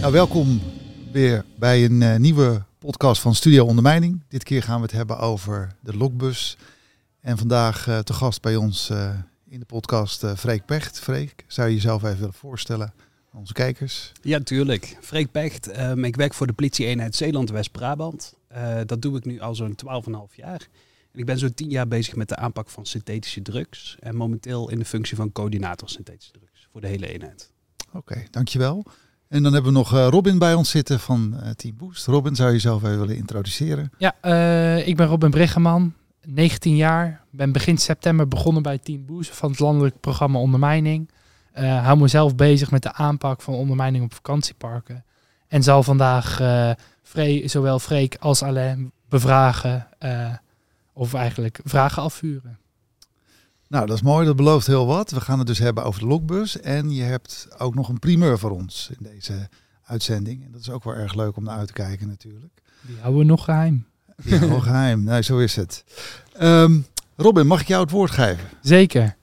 Nou, welkom weer bij een uh, nieuwe podcast van Studio Ondermijning. Dit keer gaan we het hebben over de lokbus. En vandaag uh, te gast bij ons uh, in de podcast Freek Pecht. Freek, zou je jezelf even willen voorstellen aan onze kijkers? Ja, tuurlijk. Freek Pecht. Ik werk voor de politie-eenheid Zeeland-West-Brabant. dat doe ik nu al zo'n 12,5 jaar. Ik ben zo'n 10 jaar bezig met de aanpak van synthetische drugs. En momenteel in de functie van coördinator synthetische drugs voor de hele eenheid. Oké, dankjewel. En dan hebben we nog uh, Robin bij ons zitten van uh, Team Boost. Robin, zou je jezelf even willen introduceren? Ja, uh, ik ben Robin Briggeman, 19 jaar. Ben begin september begonnen bij Team Boost van het landelijk programma Ondermijning. hou mezelf bezig met de aanpak van ondermijning op vakantieparken. En zal vandaag zowel Freek als Alain bevragen of eigenlijk vragen afvuren. Nou, dat is mooi. Dat belooft heel wat. We gaan het dus hebben over de lokbus. En je hebt ook nog een primeur voor ons in deze uitzending. En dat is ook wel erg leuk om naar uit te kijken natuurlijk. Die houden we nog geheim. Die houden we geheim. Nee, zo is het. Um, Robin, mag ik jou het woord geven? Zeker.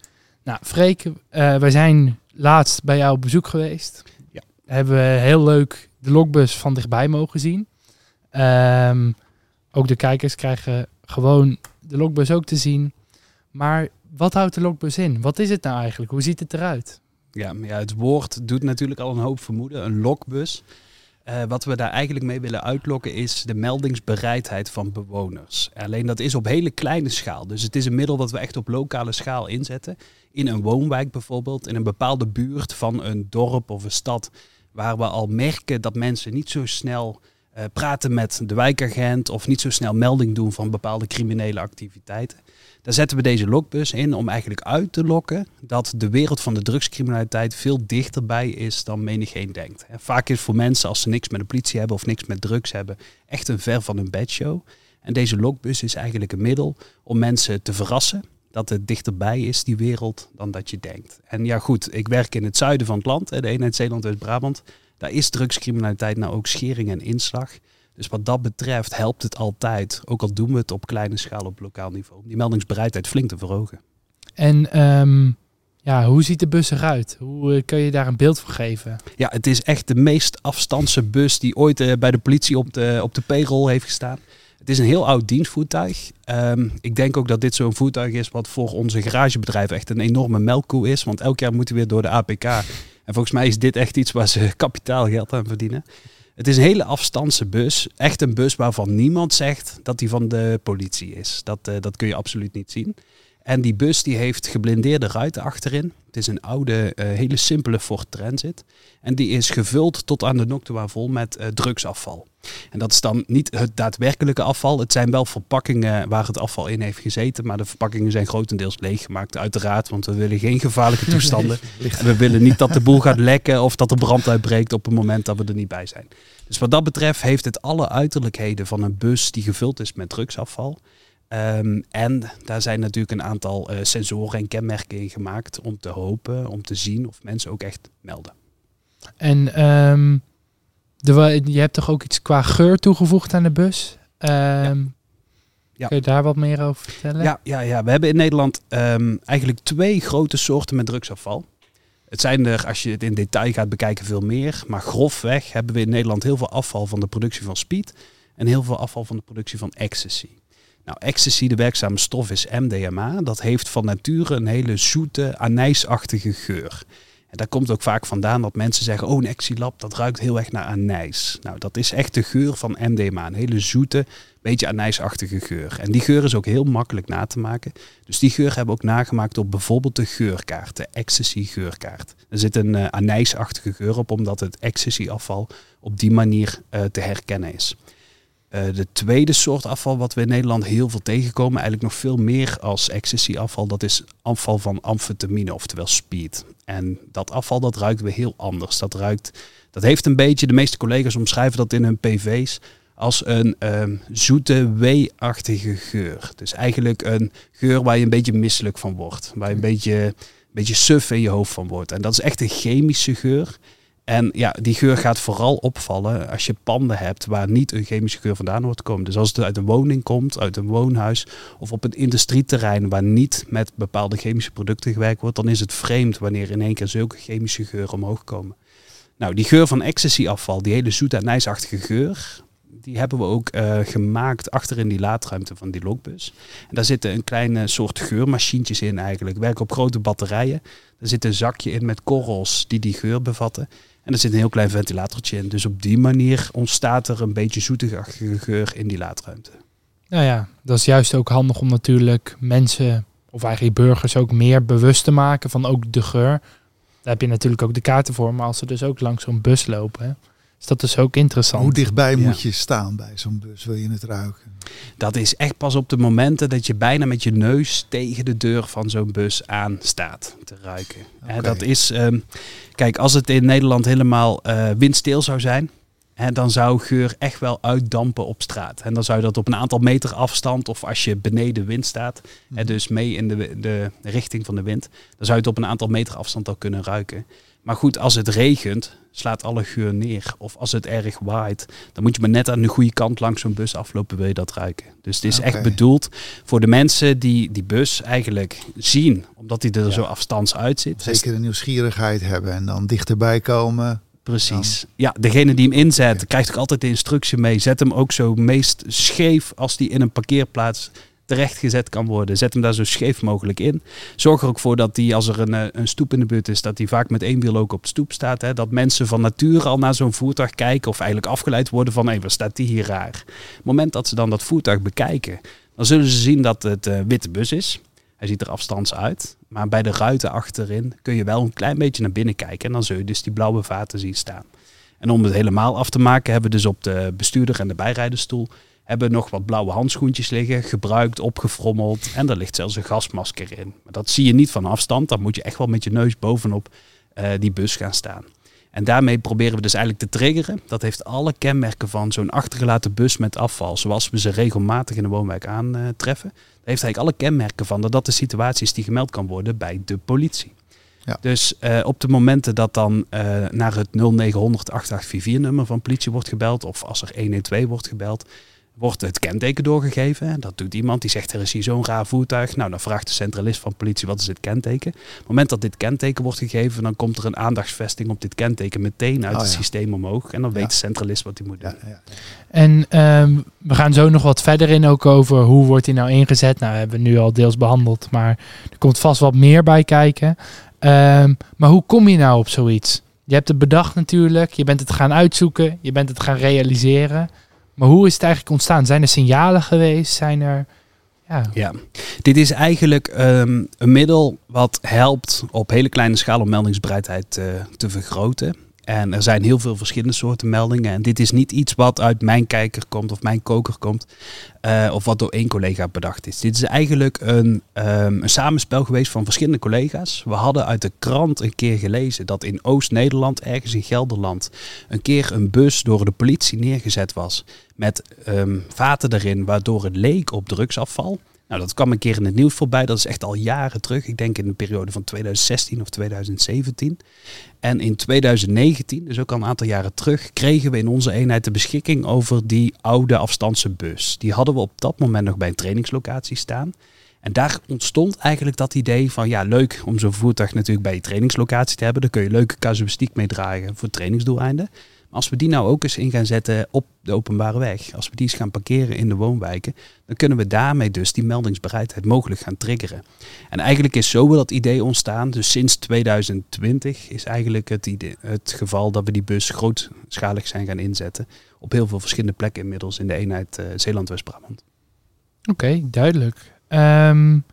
Nou, Freek, uh, wij zijn laatst bij jou op bezoek geweest. Ja. Hebben we heel leuk de lokbus van dichtbij mogen zien. Um, ook de kijkers krijgen gewoon de lokbus ook te zien. Maar wat houdt de lokbus in? Wat is het nou eigenlijk? Hoe ziet het eruit? Ja, ja het woord doet natuurlijk al een hoop vermoeden. Een lokbus. Uh, wat we daar eigenlijk mee willen uitlokken is de meldingsbereidheid van bewoners. Alleen dat is op hele kleine schaal. Dus het is een middel dat we echt op lokale schaal inzetten. In een woonwijk bijvoorbeeld, in een bepaalde buurt van een dorp of een stad. Waar we al merken dat mensen niet zo snel uh, praten met de wijkagent of niet zo snel melding doen van bepaalde criminele activiteiten. Daar zetten we deze lokbus in om eigenlijk uit te lokken dat de wereld van de drugscriminaliteit veel dichterbij is dan menigeen denkt. Vaak is voor mensen als ze niks met de politie hebben of niks met drugs hebben, echt een ver van hun bedshow. En deze lokbus is eigenlijk een middel om mensen te verrassen dat het dichterbij is, die wereld, dan dat je denkt. En ja goed, ik werk in het zuiden van het land, de eenheid Zeeland-West-Brabant. Daar is drugscriminaliteit nou ook schering en inslag. Dus wat dat betreft helpt het altijd, ook al doen we het op kleine schaal op lokaal niveau, om die meldingsbereidheid flink te verhogen. En um, ja, hoe ziet de bus eruit? Hoe uh, kun je daar een beeld van geven? Ja, het is echt de meest afstandse bus die ooit uh, bij de politie op de, op de payroll heeft gestaan. Het is een heel oud dienstvoertuig. Um, ik denk ook dat dit zo'n voertuig is wat voor onze garagebedrijven echt een enorme melkkoe is. Want elk jaar moeten we weer door de APK. En volgens mij is dit echt iets waar ze kapitaalgeld aan verdienen. Het is een hele afstandse bus. Echt een bus waarvan niemand zegt dat die van de politie is. Dat, uh, dat kun je absoluut niet zien. En die bus die heeft geblindeerde ruiten achterin. Het is een oude, uh, hele simpele Ford Transit. En die is gevuld tot aan de noctua vol met uh, drugsafval. En dat is dan niet het daadwerkelijke afval. Het zijn wel verpakkingen waar het afval in heeft gezeten. Maar de verpakkingen zijn grotendeels leeggemaakt, uiteraard. Want we willen geen gevaarlijke toestanden. we willen niet dat de boel gaat lekken of dat er brand uitbreekt op het moment dat we er niet bij zijn. Dus wat dat betreft heeft het alle uiterlijkheden van een bus die gevuld is met drugsafval. Um, en daar zijn natuurlijk een aantal uh, sensoren en kenmerken in gemaakt om te hopen, om te zien of mensen ook echt melden. En um, de, je hebt toch ook iets qua geur toegevoegd aan de bus? Um, ja. Ja. Kun je daar wat meer over vertellen? Ja, ja, ja. we hebben in Nederland eigenlijk twee grote soorten met drugsafval. Het zijn er, als je het in detail gaat bekijken, veel meer. Maar grofweg hebben we in Nederland heel veel afval van de productie van speed en heel veel afval van de productie van ecstasy. Nou, ecstasy, de werkzame stof, is MDMA. Dat heeft van nature een hele zoete, anijsachtige geur. En daar komt ook vaak vandaan dat mensen zeggen, oh een ecstasy-lab, dat ruikt heel erg naar anijs. Nou, dat is echt de geur van MDMA. Een hele zoete, beetje anijsachtige geur. En die geur is ook heel makkelijk na te maken. Dus die geur hebben we ook nagemaakt op bijvoorbeeld de geurkaart, de ecstasy geurkaart. Er zit een uh, anijsachtige geur op, omdat het ecstasy afval op die manier uh, te herkennen is. Uh, de tweede soort afval wat we in Nederland heel veel tegenkomen, eigenlijk nog veel meer als ecstasy afval, dat is afval van amfetamine, oftewel speed. En dat afval dat ruikt weer heel anders. Dat ruikt, dat heeft een beetje, de meeste collega's omschrijven dat in hun pv's als een um, zoete, weeachtige geur. Dus eigenlijk een geur waar je een beetje misselijk van wordt. Waar je een beetje, een beetje suf in je hoofd van wordt. En dat is echt een chemische geur. En ja, die geur gaat vooral opvallen als je panden hebt waar niet een chemische geur vandaan hoort te komen. Dus als het uit een woning komt, uit een woonhuis of op een industrieterrein waar niet met bepaalde chemische producten gewerkt wordt, dan is het vreemd wanneer in één keer zulke chemische geuren omhoog komen. Nou, die geur van ecstasy-afval, die hele zoet en ijsachtige geur, die hebben we ook uh, gemaakt achter in die laadruimte van die lokbus. En daar zitten een kleine soort geurmachientjes in eigenlijk. Werken op grote batterijen. Er zit een zakje in met korrels die die geur bevatten. En er zit een heel klein ventilatortje in. Dus op die manier ontstaat er een beetje zoetige geur in die laadruimte. Nou ja, dat is juist ook handig om natuurlijk mensen, of eigenlijk burgers, ook meer bewust te maken van ook de geur. Daar heb je natuurlijk ook de kaarten voor, maar als ze dus ook langs zo'n bus lopen, is dat dus ook interessant. Hoe dichtbij moet je staan bij zo'n bus? Wil je het ruiken? Dat is echt pas op de momenten dat je bijna met je neus tegen de deur van zo'n bus aan staat te ruiken. Okay. dat is, um, kijk, als het in Nederland helemaal uh, windstil zou zijn, hè, dan zou geur echt wel uitdampen op straat. En dan zou je dat op een aantal meter afstand, of als je beneden wind staat, mm. hè, dus mee in de, de richting van de wind, dan zou je het op een aantal meter afstand al kunnen ruiken. Maar goed, als het regent, slaat alle geur neer. Of als het erg waait, dan moet je maar net aan de goede kant langs zo'n bus aflopen, wil je dat ruiken. Dus het is echt bedoeld voor de mensen die die bus eigenlijk zien, omdat die er zo afstands uitzit. Zeker de nieuwsgierigheid hebben en dan dichterbij komen. Precies. Ja, degene die hem inzet, krijgt ook altijd de instructie mee. Zet hem ook zo meest scheef als die in een parkeerplaats terecht gezet kan worden. Zet hem daar zo scheef mogelijk in. Zorg er ook voor dat die, als er een, eh, een stoep in de buurt is, dat die vaak met één wiel ook op de stoep staat. Hè. Dat mensen van nature al naar zo'n voertuig kijken of eigenlijk afgeleid worden van hé, waar staat die hier raar? Op het moment dat ze dan dat voertuig bekijken, dan zullen ze zien dat het uh, witte bus is. Hij ziet er afstands uit. Maar bij de ruiten achterin kun je wel een klein beetje naar binnen kijken. En dan zul je dus die blauwe vaten zien staan. En om het helemaal af te maken hebben we dus op de bestuurder en de bijrijdersstoel hebben nog wat blauwe handschoentjes liggen, gebruikt, opgefrommeld. En er ligt zelfs een gasmasker in. Maar dat zie je niet van afstand. Dan moet je echt wel met je neus bovenop uh, die bus gaan staan. En daarmee proberen we dus eigenlijk te triggeren. Dat heeft alle kenmerken van zo'n achtergelaten bus met afval, zoals we ze regelmatig in de woonwijk aantreffen. Dat heeft eigenlijk alle kenmerken van dat dat de situatie is die gemeld kan worden bij de politie. Ja. Dus uh, op de momenten dat dan uh, naar het 0900 8844 nummer van politie wordt gebeld, of als er 112 wordt gebeld, wordt het kenteken doorgegeven. Dat doet iemand die zegt er is hier zo'n raar voertuig. Nou, dan vraagt de centralist van politie wat is dit kenteken. Op het moment dat dit kenteken wordt gegeven, dan komt er een aandachtsvesting op dit kenteken meteen uit oh, het systeem omhoog. En dan weet de centralist wat hij moet doen. Ja, en um, we gaan zo nog wat verder in ook over hoe wordt hij nou ingezet. Nou, hebben we nu al deels behandeld, maar er komt vast wat meer bij kijken. Um, maar hoe kom je nou op zoiets? Je hebt het bedacht natuurlijk, je bent het gaan uitzoeken, je bent het gaan realiseren. Maar hoe is het eigenlijk ontstaan? Zijn er signalen geweest? Zijn er... Ja. dit is eigenlijk um, een middel wat helpt op hele kleine schaal om meldingsbereidheid uh, te vergroten. En er zijn heel veel verschillende soorten meldingen. En dit is niet iets wat uit mijn kijker komt of mijn koker komt. Uh, of wat door één collega bedacht is. Dit is eigenlijk een, um, een samenspel geweest van verschillende collega's. We hadden uit de krant een keer gelezen dat in Oost-Nederland, ergens in Gelderland, een keer een bus door de politie neergezet was. Met um, vaten erin, waardoor het leek op drugsafval. Nou, dat kwam een keer in het nieuws voorbij. Dat is echt al jaren terug. Ik denk in de periode van 2016 of 2017. En in 2019, dus ook al een aantal jaren terug, kregen we in onze eenheid de beschikking over die oude afstandse bus. Die hadden we op dat moment nog bij een trainingslocatie staan. En daar ontstond eigenlijk dat idee van ja, leuk om zo'n voertuig natuurlijk bij je trainingslocatie te hebben. Daar kun je leuke casuïstiek mee dragen voor trainingsdoeleinden als we die nou ook eens in gaan zetten op de openbare weg, als we die eens gaan parkeren in de woonwijken, dan kunnen we daarmee dus die meldingsbereidheid mogelijk gaan triggeren. En eigenlijk is zo wel dat idee ontstaan. Dus sinds 2020 is eigenlijk het, het geval dat we die bus grootschalig zijn gaan inzetten. Op heel veel verschillende plekken inmiddels in de eenheid uh, Zeeland-West-Brabant. Oké, duidelijk. Um,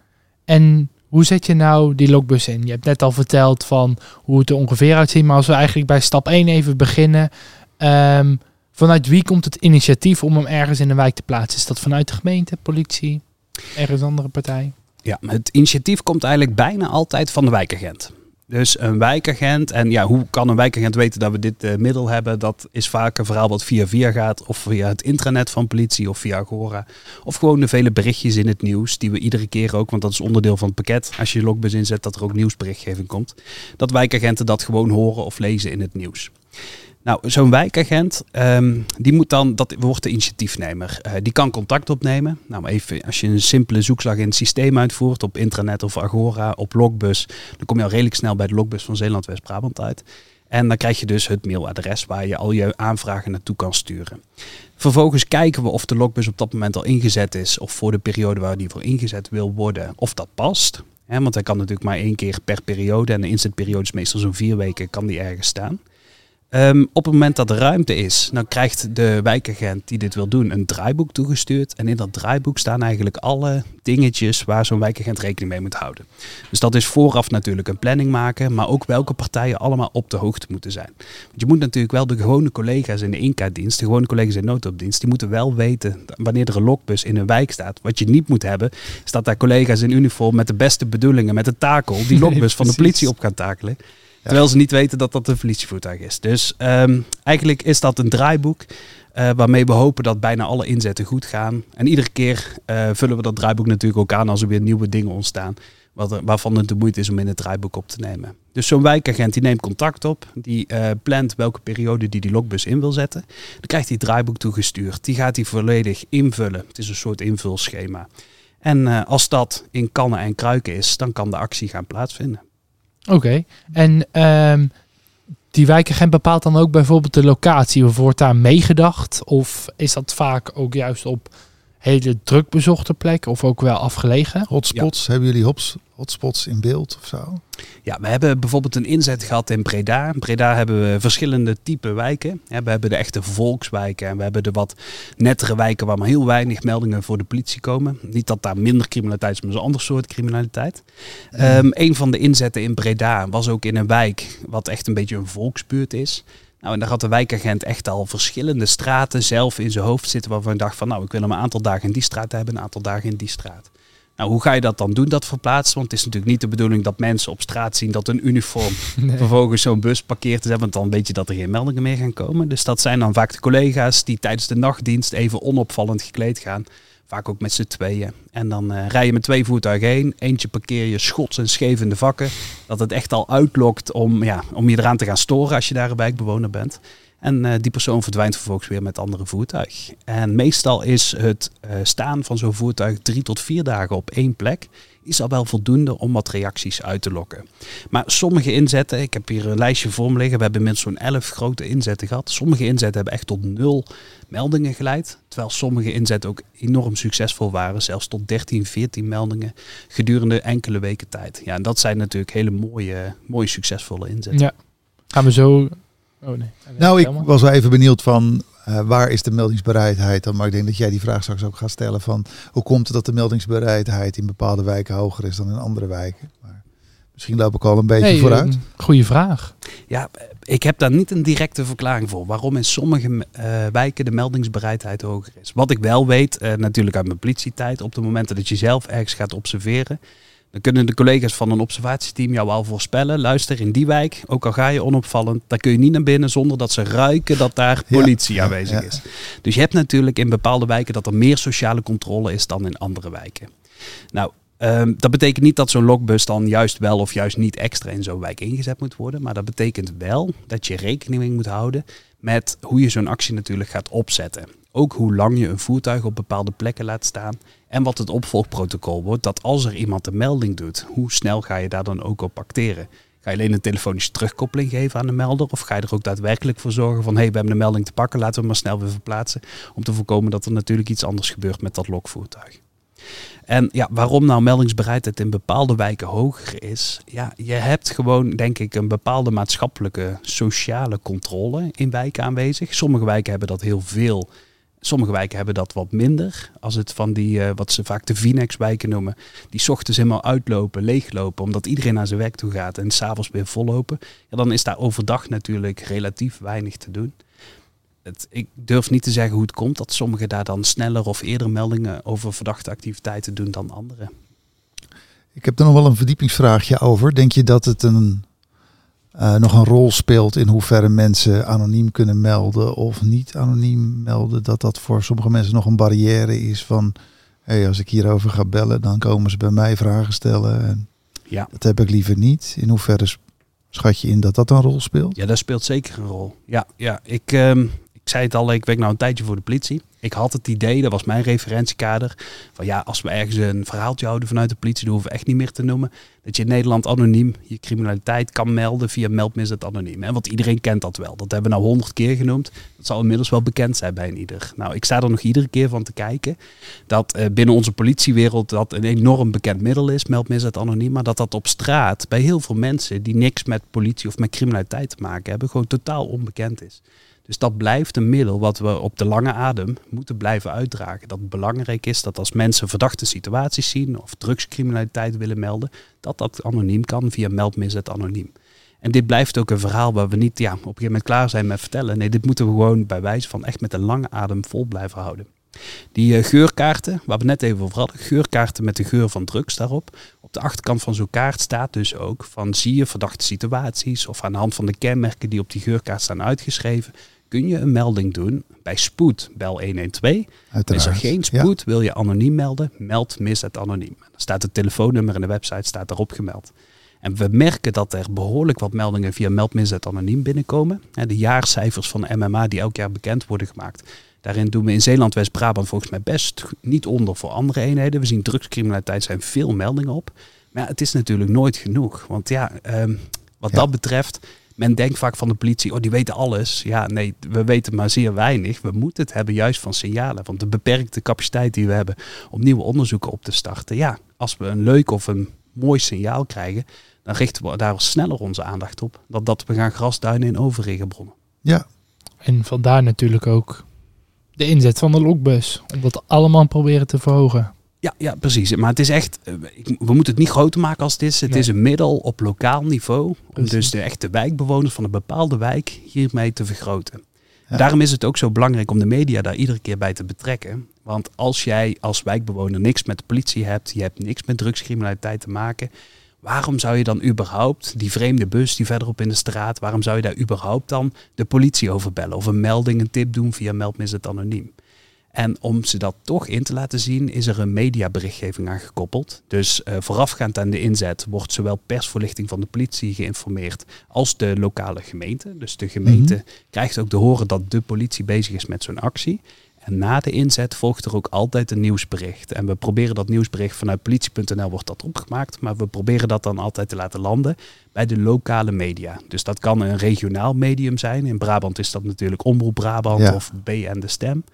en hoe zet je nou die lokbus in? Je hebt net al verteld van hoe het er ongeveer uitziet. Maar als we eigenlijk bij stap 1 even beginnen. Um, vanuit wie komt het initiatief om hem ergens in de wijk te plaatsen? Is dat vanuit de gemeente, politie, ergens andere partij? Ja, het initiatief komt eigenlijk bijna altijd van de wijkagent. Dus een wijkagent. En ja, hoe kan een wijkagent weten dat we dit uh, middel hebben? Dat is vaak een verhaal wat via via gaat. Of via het intranet van politie of via Agora. Of gewoon de vele berichtjes in het nieuws. Die we iedere keer ook, want dat is onderdeel van het pakket. Als je je logbus inzet, dat er ook nieuwsberichtgeving komt. Dat wijkagenten dat gewoon horen of lezen in het nieuws. Nou, zo'n wijkagent, um, die moet dan, dat wordt de initiatiefnemer. Uh, die kan contact opnemen. Nou, even, als je een simpele zoekslag in het systeem uitvoert, op intranet of Agora, op Logbus, dan kom je al redelijk snel bij de Logbus van Zeeland-West-Brabant uit. En dan krijg je dus het mailadres waar je al je aanvragen naartoe kan sturen. Vervolgens kijken we of de logbus op dat moment al ingezet is, of voor de periode waar die voor ingezet wil worden, of dat past. want hij kan natuurlijk maar één keer per periode en de inzetperiode is meestal zo'n vier weken, kan die ergens staan. Ehm, op het moment dat er ruimte is, dan krijgt de wijkagent die dit wil doen een draaiboek toegestuurd. En in dat draaiboek staan eigenlijk alle dingetjes waar zo'n wijkagent rekening mee moet houden. Dus dat is vooraf natuurlijk een planning maken, maar ook welke partijen allemaal op de hoogte moeten zijn. Want je moet natuurlijk wel de gewone collega's in de inkaartdienst, de gewone collega's in de noodhulpdienst, die moeten wel weten wanneer er een lokbus in een wijk staat. Wat je niet moet hebben, is dat daar collega's in uniform met de beste bedoelingen, met een takel, die lokbus van de politie op gaan takelen. Terwijl ze niet weten dat dat een politievoertuig is. Dus um, eigenlijk is dat een draaiboek. Uh, waarmee we hopen dat bijna alle inzetten goed gaan. En iedere keer uh, vullen we dat draaiboek natuurlijk ook aan als er weer nieuwe dingen ontstaan. Waarvan het de moeite is om in het draaiboek op te nemen. Dus zo'n wijkagent die neemt contact op. Die uh, plant welke periode die die lokbus in wil zetten. Dan krijgt hij het draaiboek toegestuurd. Die gaat hij volledig invullen. Het is een soort invulschema. En als dat in kannen en kruiken is, dan kan de actie gaan plaatsvinden. Oké. En um, die wijkagent bepaalt dan ook bijvoorbeeld de locatie. Of wordt daar meegedacht? Of is dat vaak ook juist op hele druk bezochte plekken of ook wel afgelegen? Hotspots, hebben jullie hops, hotspots in beeld of zo? Ja, we hebben bijvoorbeeld een inzet gehad in Breda. In Breda hebben we verschillende type wijken. we hebben de echte volkswijken en we hebben de wat nettere wijken waar maar heel weinig meldingen voor de politie komen. Niet dat daar minder criminaliteit is, maar een ander soort criminaliteit. Um, een van de inzetten in Breda was ook in een wijk wat echt een beetje een volksbuurt is. Nou, en daar had de wijkagent echt al verschillende straten zelf in zijn hoofd zitten waarvan hij dacht van nou, ik wil hem een aantal dagen in die straat hebben, een aantal dagen in die straat. Nou, hoe ga je dat dan doen, dat verplaatsen? Want het is natuurlijk niet de bedoeling dat mensen op straat zien dat een uniform vervolgens zo'n bus parkeert is. Want dan weet je dat er geen meldingen meer gaan komen. Dus dat zijn dan vaak de collega's die tijdens de nachtdienst even onopvallend gekleed gaan. Vaak ook met z'n tweeën. En dan uh, rij je met twee voertuigen heen. Eentje parkeer je schots en scheef in de vakken. Dat het echt al uitlokt om, ja, om je eraan te gaan storen als je daar een wijkbewoner bent. En uh, die persoon verdwijnt vervolgens weer met andere voertuig. En meestal is het uh, staan van zo'n voertuig drie tot vier dagen op één plek is al wel voldoende om wat reacties uit te lokken. Maar sommige inzetten, ik heb hier een lijstje voor me liggen, we hebben inmiddels zo'n 11 grote inzetten gehad. Sommige inzetten hebben echt tot nul meldingen geleid, terwijl sommige inzetten ook enorm succesvol waren, zelfs tot 13, 14 meldingen gedurende enkele weken tijd. Ja, en dat zijn natuurlijk hele mooie, mooie succesvolle inzetten. Ja, gaan we zo Oh nee. Nou, ik was wel even benieuwd van uh, waar is de meldingsbereidheid dan? Maar ik denk dat jij die vraag straks ook gaat stellen van hoe komt het dat de meldingsbereidheid in bepaalde wijken hoger is dan in andere wijken? Maar misschien loop ik al een beetje hey, vooruit. Goeie vraag. Ja, ik heb daar niet een directe verklaring voor waarom in sommige uh, wijken de meldingsbereidheid hoger is. Wat ik wel weet, uh, natuurlijk uit mijn politietijd, op de momenten dat je zelf ergens gaat observeren, dan kunnen de collega's van een observatieteam jou al voorspellen. Luister, in die wijk, ook al ga je onopvallend, daar kun je niet naar binnen zonder dat ze ruiken dat daar politie aanwezig is. Dus je hebt natuurlijk in bepaalde wijken dat er meer sociale controle is dan in andere wijken. Nou, um, dat betekent niet dat zo'n lokbus dan juist wel of juist niet extra in zo'n wijk ingezet moet worden. Maar dat betekent wel dat je rekening moet houden met hoe je zo'n actie natuurlijk gaat opzetten. Ook hoe lang je een voertuig op bepaalde plekken laat staan. En wat het opvolgprotocol wordt. Dat als er iemand een melding doet, hoe snel ga je daar dan ook op acteren? Ga je alleen een telefonische terugkoppeling geven aan de melder? Of ga je er ook daadwerkelijk voor zorgen van hé, hey, we hebben de melding te pakken, laten we maar snel weer verplaatsen. Om te voorkomen dat er natuurlijk iets anders gebeurt met dat lokvoertuig. En ja, waarom nou meldingsbereidheid in bepaalde wijken hoger is? Ja, je hebt gewoon, denk ik, een bepaalde maatschappelijke, sociale controle in wijken aanwezig. Sommige wijken hebben dat heel veel Sommige wijken hebben dat wat minder. Als het van die, uh, wat ze vaak de Vinex-wijken noemen, die ochtends helemaal uitlopen, leeglopen, omdat iedereen naar zijn werk toe gaat en s'avonds weer vollopen. Ja, dan is daar overdag natuurlijk relatief weinig te doen. Het, ik durf niet te zeggen hoe het komt dat sommigen daar dan sneller of eerder meldingen over verdachte activiteiten doen dan anderen. Ik heb er nog wel een verdiepingsvraagje over. Denk je dat het een uh, nog een rol speelt in hoeverre mensen anoniem kunnen melden of niet anoniem melden. Dat dat voor sommige mensen nog een barrière is van, hey, als ik hierover ga bellen, dan komen ze bij mij vragen stellen. En ja. Dat heb ik liever niet. In hoeverre schat je in dat dat een rol speelt? Ja, dat speelt zeker een rol. Ja, ja ik, um, ik zei het al, ik werk nou een tijdje voor de politie. Ik had het idee, dat was mijn referentiekader, van ja, als we ergens een verhaaltje houden vanuit de politie, dat hoeven we echt niet meer te noemen, dat je in Nederland anoniem je criminaliteit kan melden via meldmisdaad anoniem. Hè? Want iedereen kent dat wel. Dat hebben we nou honderd keer genoemd. Dat zal inmiddels wel bekend zijn bij een ieder. Nou, ik sta er nog iedere keer van te kijken dat uh, binnen onze politiewereld dat een enorm bekend middel is, meldmisdaad anoniem, maar dat dat op straat bij heel veel mensen die niks met politie of met criminaliteit te maken hebben, gewoon totaal onbekend is. Dus dat blijft een middel wat we op de lange adem moeten blijven uitdragen. Dat het belangrijk is dat als mensen verdachte situaties zien of drugscriminaliteit willen melden, dat dat anoniem kan via meldmisdaad anoniem. En dit blijft ook een verhaal waar we niet ja, op een gegeven moment klaar zijn met vertellen. Nee, dit moeten we gewoon bij wijze van echt met een lange adem vol blijven houden. Die uh, geurkaarten, waar we net even over hadden, geurkaarten met de geur van drugs daarop. Op de achterkant van zo'n kaart staat dus ook van zie je verdachte situaties of aan de hand van de kenmerken die op die geurkaart staan uitgeschreven, kun je een melding doen. Bij spoed bel 112. Uiteraard. Is er geen spoed, wil je anoniem melden, meld misdaad anoniem. Dan staat het telefoonnummer en de website staat erop gemeld. En we merken dat er behoorlijk wat meldingen via meldmisdaad anoniem binnenkomen. De jaarcijfers van MMA die elk jaar bekend worden gemaakt. Daarin doen we in Zeeland, West-Brabant volgens mij best niet onder voor andere eenheden. We zien drugscriminaliteit zijn veel meldingen op. Maar ja, het is natuurlijk nooit genoeg. Want ja, ehm, wat dat betreft men denkt vaak van de politie, oh die weten alles. Ja, nee, we weten maar zeer weinig. We moeten het hebben juist van signalen. Want de beperkte capaciteit die we hebben om nieuwe onderzoeken op te starten. Ja, als we een leuk of een mooi signaal krijgen, dan richten we daar sneller onze aandacht op. Dan dat we gaan grasduinen in overregenbronnen. Ja. En vandaar natuurlijk ook de inzet van de lokbus. Om dat allemaal proberen te verhogen. Ja, ja, precies. Maar het is echt, eh, we moeten het niet groter maken als het is. Het is een middel op lokaal niveau. Om dus de echte wijkbewoners van een bepaalde wijk hiermee te vergroten. Daarom is het ook zo belangrijk om de media daar iedere keer bij te betrekken. Want als jij als wijkbewoner niks met de politie hebt, je hebt niks met drugscriminaliteit te maken. Waarom zou je dan überhaupt die vreemde bus die verderop in de straat, waarom zou je daar überhaupt dan de politie over bellen? Of een melding, een tip doen via meldmisdaad anoniem? En om ze dat toch in te laten zien, is er een mediaberichtgeving aan gekoppeld. Dus uh, voorafgaand aan de inzet wordt zowel persvoorlichting van de politie geïnformeerd als de lokale gemeente. Dus de gemeente mhm. krijgt ook te horen dat de politie bezig is met zo'n actie. En na de inzet volgt er ook altijd een nieuwsbericht. En we proberen dat nieuwsbericht vanuit politie.nl wordt dat opgemaakt. Maar we proberen dat dan altijd te laten landen bij de lokale media. Dus dat kan een regionaal medium zijn. In Brabant is dat natuurlijk Omroep Brabant of BN De Stem.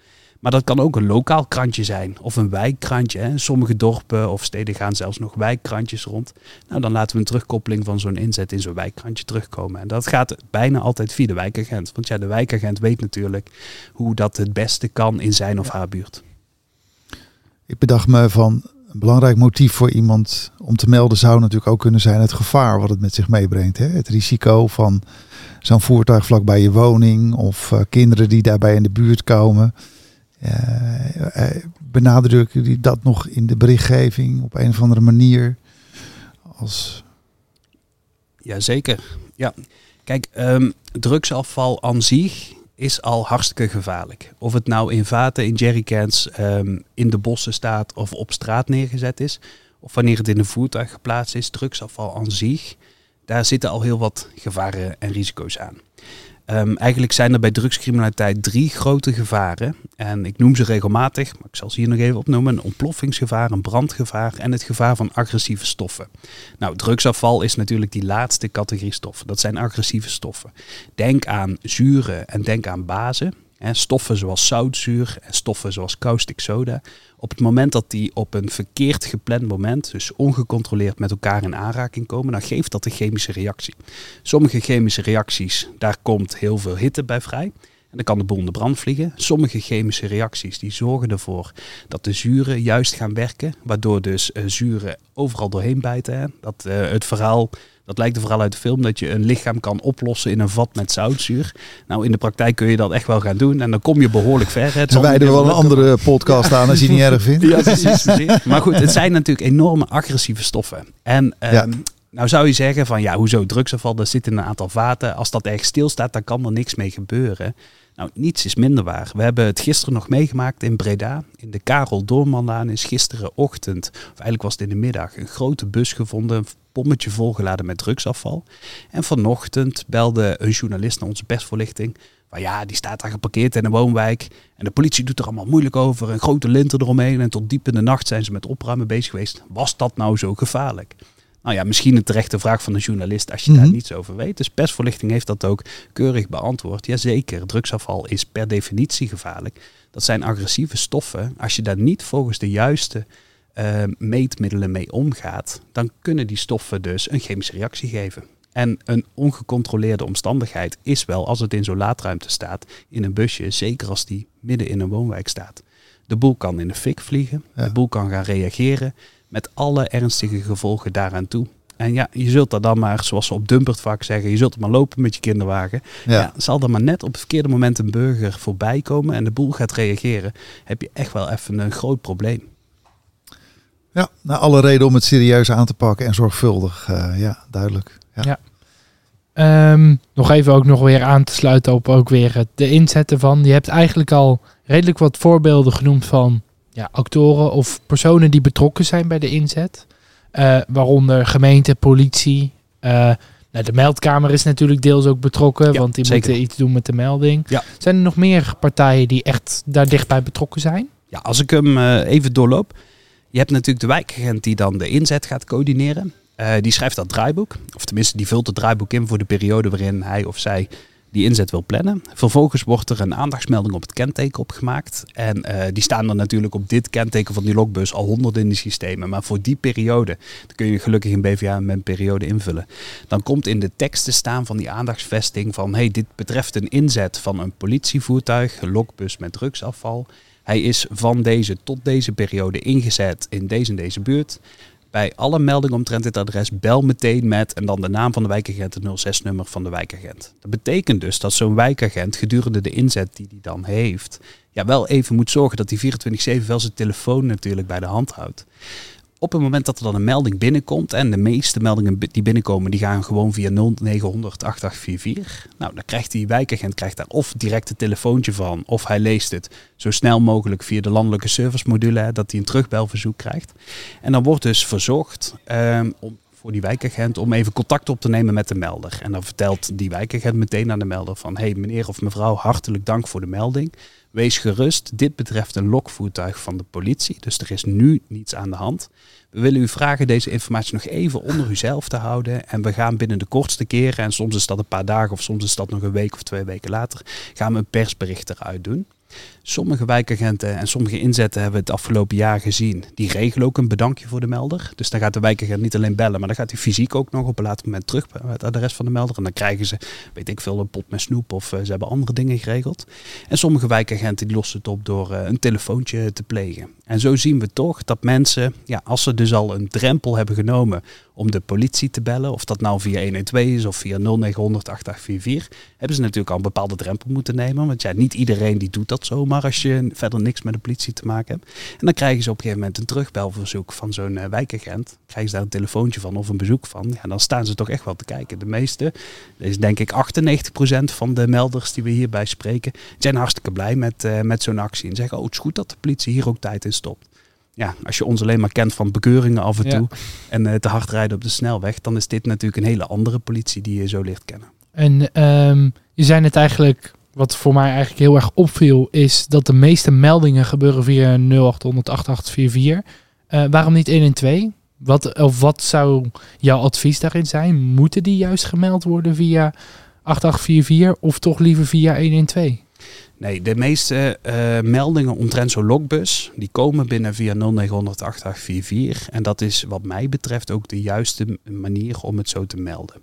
Maar dat kan ook een lokaal krantje zijn of een wijkkrantje. Hè. Sommige dorpen of steden gaan zelfs nog wijkkrantjes rond. Nou, dan laten we een terugkoppeling van zo'n inzet in zo'n wijkkrantje terugkomen. En dat gaat bijna altijd via de wijkagent. Want ja, de wijkagent weet natuurlijk hoe dat het beste kan in zijn of haar buurt. Ik bedacht me van een belangrijk motief voor iemand om te melden zou natuurlijk ook kunnen zijn het gevaar wat het met zich meebrengt. Hè? Het risico van zo'n voertuig vlak bij je woning of uh, kinderen die daarbij in de buurt komen. Uh, benadrukken jullie dat nog in de berichtgeving op een of andere manier? Als... Jazeker. Ja. Kijk, um, drugsafval aan zich is al hartstikke gevaarlijk. Of het nou in vaten, in jerrycans, um, in de bossen staat of op straat neergezet is. Of wanneer het in een voertuig geplaatst is, drugsafval aan zich. Daar zitten al heel wat gevaren en risico's aan. Um, eigenlijk zijn er bij drugscriminaliteit drie grote gevaren. En ik noem ze regelmatig, maar ik zal ze hier nog even opnoemen. Een ontploffingsgevaar, een brandgevaar en het gevaar van agressieve stoffen. Nou, drugsafval is natuurlijk die laatste categorie stoffen. Dat zijn agressieve stoffen. Denk aan zuren en denk aan bazen. Stoffen zoals zoutzuur en stoffen zoals caustic soda. Op het moment dat die op een verkeerd gepland moment, dus ongecontroleerd met elkaar in aanraking komen, dan geeft dat een chemische reactie. Sommige chemische reacties, daar komt heel veel hitte bij vrij. En dan kan de boel de brand vliegen. Sommige chemische reacties die zorgen ervoor dat de zuren juist gaan werken, waardoor dus uh, zuren overal doorheen bijten. Dat uh, het verhaal dat lijkt er vooral uit de film dat je een lichaam kan oplossen in een vat met zoutzuur. Nou, in de praktijk kun je dat echt wel gaan doen en dan kom je behoorlijk ver. Het dan wijden we wel een andere podcast aan als je niet erg vindt. Ja, precies. maar goed, het zijn natuurlijk enorme agressieve stoffen. En um, nou zou je zeggen van ja, hoezo drugsafval, dat zit in een aantal vaten. Als dat erg stilstaat, dan kan er niks mee gebeuren. Nou, niets is minder waar. We hebben het gisteren nog meegemaakt in Breda. In de Karel Doormanlaan is gisterenochtend, of eigenlijk was het in de middag, een grote bus gevonden. Een pommetje volgeladen met drugsafval. En vanochtend belde een journalist naar onze persvoorlichting Maar ja, die staat daar geparkeerd in een woonwijk. En de politie doet er allemaal moeilijk over. Een grote linter eromheen. En tot diep in de nacht zijn ze met opruimen bezig geweest. Was dat nou zo gevaarlijk? Nou ja, misschien een terechte vraag van een journalist als je daar Mhm. niets over weet. Dus persvoorlichting heeft dat ook keurig beantwoord. Jazeker, drugsafval is per definitie gevaarlijk. Dat zijn agressieve stoffen. Als je daar niet volgens de juiste eh, meetmiddelen mee omgaat, dan kunnen die stoffen dus een chemische reactie geven. En een ongecontroleerde omstandigheid is wel als het in zo'n laadruimte staat, in een busje, zeker als die midden in een woonwijk staat. De boel kan in de fik vliegen, Ja. de boel kan gaan reageren met alle ernstige gevolgen daaraan toe. En ja, je zult er dan maar, zoals ze op Dumpert vaak zeggen, je zult er maar lopen met je kinderwagen. Ja. Ja. zal er maar net op het verkeerde moment een burger voorbij komen en de boel gaat reageren, heb je echt wel even een groot probleem. Ja, nou, alle reden om het serieus aan te pakken en zorgvuldig. eh, ja, duidelijk. Ja. Ja. Ehm, nog even ook nog weer aan te sluiten op ook weer het- de inzetten van. Je hebt eigenlijk al redelijk wat voorbeelden genoemd van ja, actoren of personen die betrokken zijn bij de inzet. Eh, waaronder gemeente, politie. eh, nou, de meldkamer is natuurlijk deels ook betrokken, Ja, want die zeker. moeten iets doen met de melding. Ja. Zijn er nog meer partijen die echt daar dichtbij betrokken zijn? Ja, als ik hem eh, even doorloop. Je hebt natuurlijk de wijkagent die dan de inzet gaat coördineren. Die schrijft dat draaiboek. Of tenminste, die vult het draaiboek in voor de periode waarin hij of zij die inzet wil plannen. Vervolgens wordt er een aandachtsmelding op het kenteken opgemaakt. En eh, die staan er natuurlijk op dit kenteken van die lokbus al honderden in die systemen. Maar voor die periode, dan kun je gelukkig in BVA met periode invullen. Dan komt in de tekst te staan van die aandachtsvesting van... hey, dit betreft een inzet van een politievoertuig, een lokbus met drugsafval... Hij is van deze tot deze periode ingezet in deze en deze buurt. Bij alle meldingen omtrent dit adres bel meteen met en dan de naam van de wijkagent, het 06-nummer van de wijkagent. Dat betekent dus dat zo'n wijkagent gedurende de inzet die hij dan heeft, ja, wel even moet zorgen dat hij 24-7 wel zijn telefoon natuurlijk bij de hand houdt. Op het moment dat er dan een melding binnenkomt, en de meeste meldingen die binnenkomen, die gaan gewoon via 0900 8844. Nou, dan krijgt die wijkagent krijgt daar of direct een telefoontje van, of hij leest het zo snel mogelijk via de landelijke servicemodule, dat hij een terugbelverzoek krijgt. En dan wordt dus verzocht ehm, om, voor die wijkagent om even contact op te nemen met de melder. En dan vertelt die wijkagent meteen aan de melder van, hey meneer of mevrouw, hartelijk dank voor de melding. Wees gerust, dit betreft een lokvoertuig van de politie, dus er is nu niets aan de hand. We willen u vragen deze informatie nog even onder uzelf te houden. En we gaan binnen de kortste keren, en soms is dat een paar dagen of soms is dat nog een week of twee weken later, gaan we een persbericht eruit doen. Sommige wijkagenten en sommige inzetten hebben we het afgelopen jaar gezien. Die regelen ook een bedankje voor de melder. Dus dan gaat de wijkagent niet alleen bellen, maar dan gaat hij fysiek ook nog op een later moment terug bij het adres van de melder. En dan krijgen ze, weet ik veel, een pot met snoep of eh, ze hebben andere dingen geregeld. En sommige wijkagenten die lossen het op door eh, een telefoontje te plegen. En zo zien we toch dat mensen, ja, als ze dus al een drempel hebben genomen om de politie te bellen, of dat nou via 112 is of via 0900 8844, hebben ze natuurlijk al een bepaalde drempel moeten nemen. Want ja, niet iedereen die doet dat zomaar als je verder niks met de politie te maken hebt. En dan krijgen ze op een gegeven moment een terugbelverzoek van zo'n eh, wijkagent. Krijgen ze daar een telefoontje van of een bezoek van. Ja, dan staan ze toch echt wel te kijken. De meeste, dat is denk ik 98% van de melders die we hierbij spreken, zijn hartstikke blij met, eh, met zo'n actie. En zeggen, oh het is goed dat de politie hier ook tijd in stopt. Ja, als je ons alleen maar kent van bekeuringen af en Ja. toe en eh, te hard rijden op de snelweg, dan is dit natuurlijk een hele andere politie die je zo ligt kennen. En ehm, je zei het eigenlijk, wat voor mij eigenlijk heel erg opviel, is dat de meeste meldingen gebeuren via 0800 8844. Eh, waarom niet 112? Wat, of wat zou jouw advies daarin zijn? Moeten die juist gemeld worden via 8844 of toch liever via 112? Nee, de meeste eh, meldingen omtrent zo'n lokbus, die komen binnen via 0900 8844. En dat is wat mij betreft ook de juiste manier om het zo te melden.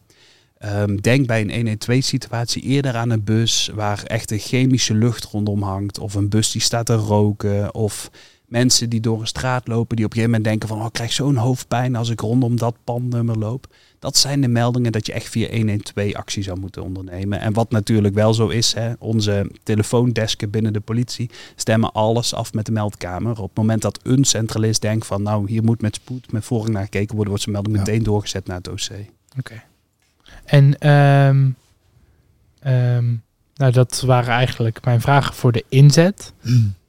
Ehm, denk bij een 112-situatie eerder aan een bus waar echt een chemische lucht rondom hangt. Of een bus die staat te roken. Of mensen die door een straat lopen die op een gegeven moment denken van... Oh, ik krijg zo'n hoofdpijn als ik rondom dat pandnummer loop. Dat zijn de meldingen dat je echt via 112 actie zou moeten ondernemen. En wat natuurlijk wel zo is, hè, onze telefoondesken binnen de politie stemmen alles af met de meldkamer. Op het moment dat een centralist denkt van nou hier moet met spoed, met voorrang naar gekeken worden, wordt zijn melding meteen doorgezet naar het OC. Oké. En ehm, ehm, nou, dat waren eigenlijk mijn vragen voor de inzet.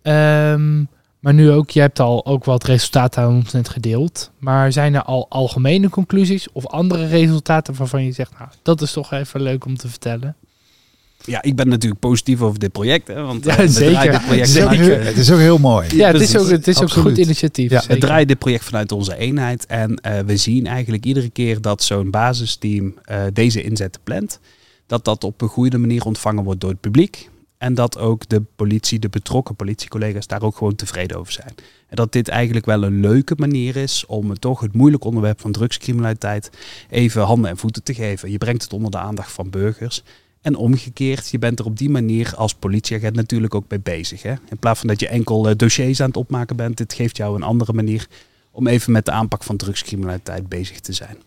Ehm, maar nu ook, je hebt al ook wat resultaten aan ons net gedeeld. Maar zijn er al algemene conclusies of andere resultaten waarvan je zegt, nou, dat is toch even leuk om te vertellen? Ja, ik ben natuurlijk positief over dit project. Hè, want Ja, eh, we zeker. draaien dit project Het is, ook, vanuit, heel- het is ook heel mooi. Ja, het is ook, het is ook een goed initiatief. Ja, we draaien dit project vanuit onze eenheid. En eh, we zien eigenlijk iedere keer dat zo'n basisteam eh, deze inzetten plant. Dat dat op een goede manier ontvangen wordt door het publiek. En dat ook de politie, de betrokken politiecollega's daar ook gewoon tevreden over zijn. En dat dit eigenlijk wel een leuke manier is om het toch het moeilijke onderwerp van drugscriminaliteit even handen en voeten te geven. Je brengt het onder de aandacht van burgers. En omgekeerd, je bent er op die manier als politieagent natuurlijk ook mee bezig. Hè? In plaats van dat je enkel eh, dossiers aan het opmaken bent, dit geeft jou een andere manier om even met de aanpak van drugscriminaliteit bezig te zijn.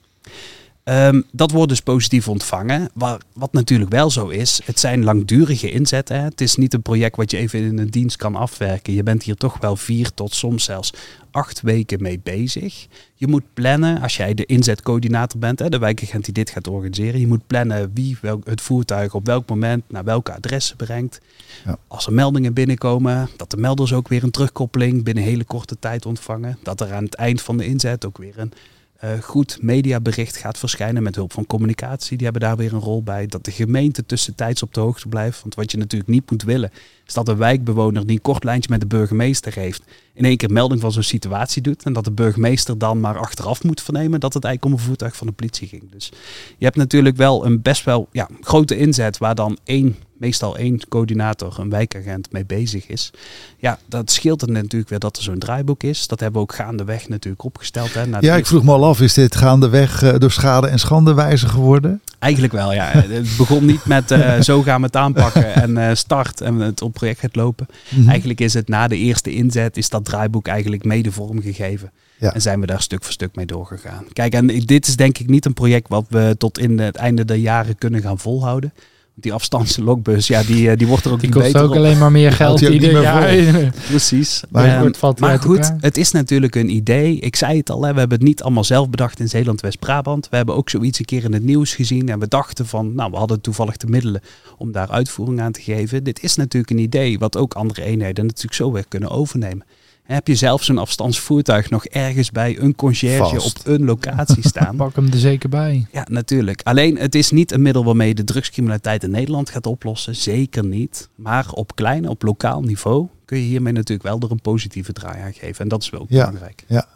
Ehm, dat wordt dus positief ontvangen. Wat, wat natuurlijk wel zo is, het zijn langdurige inzetten. Hè. Het is niet een project wat je even in een dienst kan afwerken. Je bent hier toch wel vier tot soms zelfs acht weken mee bezig. Je moet plannen, als jij de inzetcoördinator bent, hè, de wijkagent die dit gaat organiseren. Je moet plannen wie welk, het voertuig op welk moment naar welke adressen brengt. Ja. Als er meldingen binnenkomen, dat de melders ook weer een terugkoppeling binnen hele korte tijd ontvangen. Dat er aan het eind van de inzet ook weer een eh, goed mediabericht gaat verschijnen met hulp van communicatie. Die hebben daar weer een rol bij. Dat de gemeente tussentijds op de hoogte blijft. Want wat je natuurlijk niet moet willen, is dat een wijkbewoner die een kort lijntje met de burgemeester heeft, in één keer melding van zo'n situatie doet. En dat de burgemeester dan maar achteraf moet vernemen dat het eigenlijk om een voertuig van de politie ging. Dus je hebt natuurlijk wel een best wel ja, grote inzet waar dan één, meestal één coördinator, een wijkagent mee bezig is. Ja, dat scheelt het natuurlijk weer dat er zo'n draaiboek is. Dat hebben we ook gaandeweg natuurlijk opgesteld. Hè, Ja, ik vroeg me al af, is dit gaandeweg eh, door schade en schande wijzer geworden? Eigenlijk wel, ja. Het begon niet met eh, zo gaan we het aanpakken en eh, start en het op project gaat lopen. Mhm. Eigenlijk is het na de eerste inzet, is dat draaiboek eigenlijk mede vormgegeven. Ja. En zijn we daar stuk voor stuk mee doorgegaan. Kijk, en dit is denk ik niet een project wat we tot in het einde der jaren kunnen gaan volhouden. Die afstandslokbus, ja, die, eh, die wordt er ook Die niet kost beter ook op. alleen maar meer geld ieder jaar. Precies. Maar Ehm, valt maar goed, het is natuurlijk een idee. Ik zei het al, hè, we hebben het niet allemaal zelf bedacht in Zeeland-West-Brabant. We hebben ook zoiets een keer in het nieuws gezien. En we dachten van, nou, we hadden toevallig de middelen om daar uitvoering aan te geven. Dit is natuurlijk een idee wat ook andere eenheden natuurlijk zo weer kunnen overnemen. Heb je zelf zo'n afstandsvoertuig nog ergens bij een conciërge Vast. op een locatie staan? Pak hem er zeker bij. Ja, natuurlijk. Alleen het is niet een middel waarmee je de drugscriminaliteit in Nederland gaat oplossen. Zeker niet. Maar op klein, op lokaal niveau kun je hiermee natuurlijk wel er een positieve draai aan geven. En dat is wel ook Ja. belangrijk. Ja,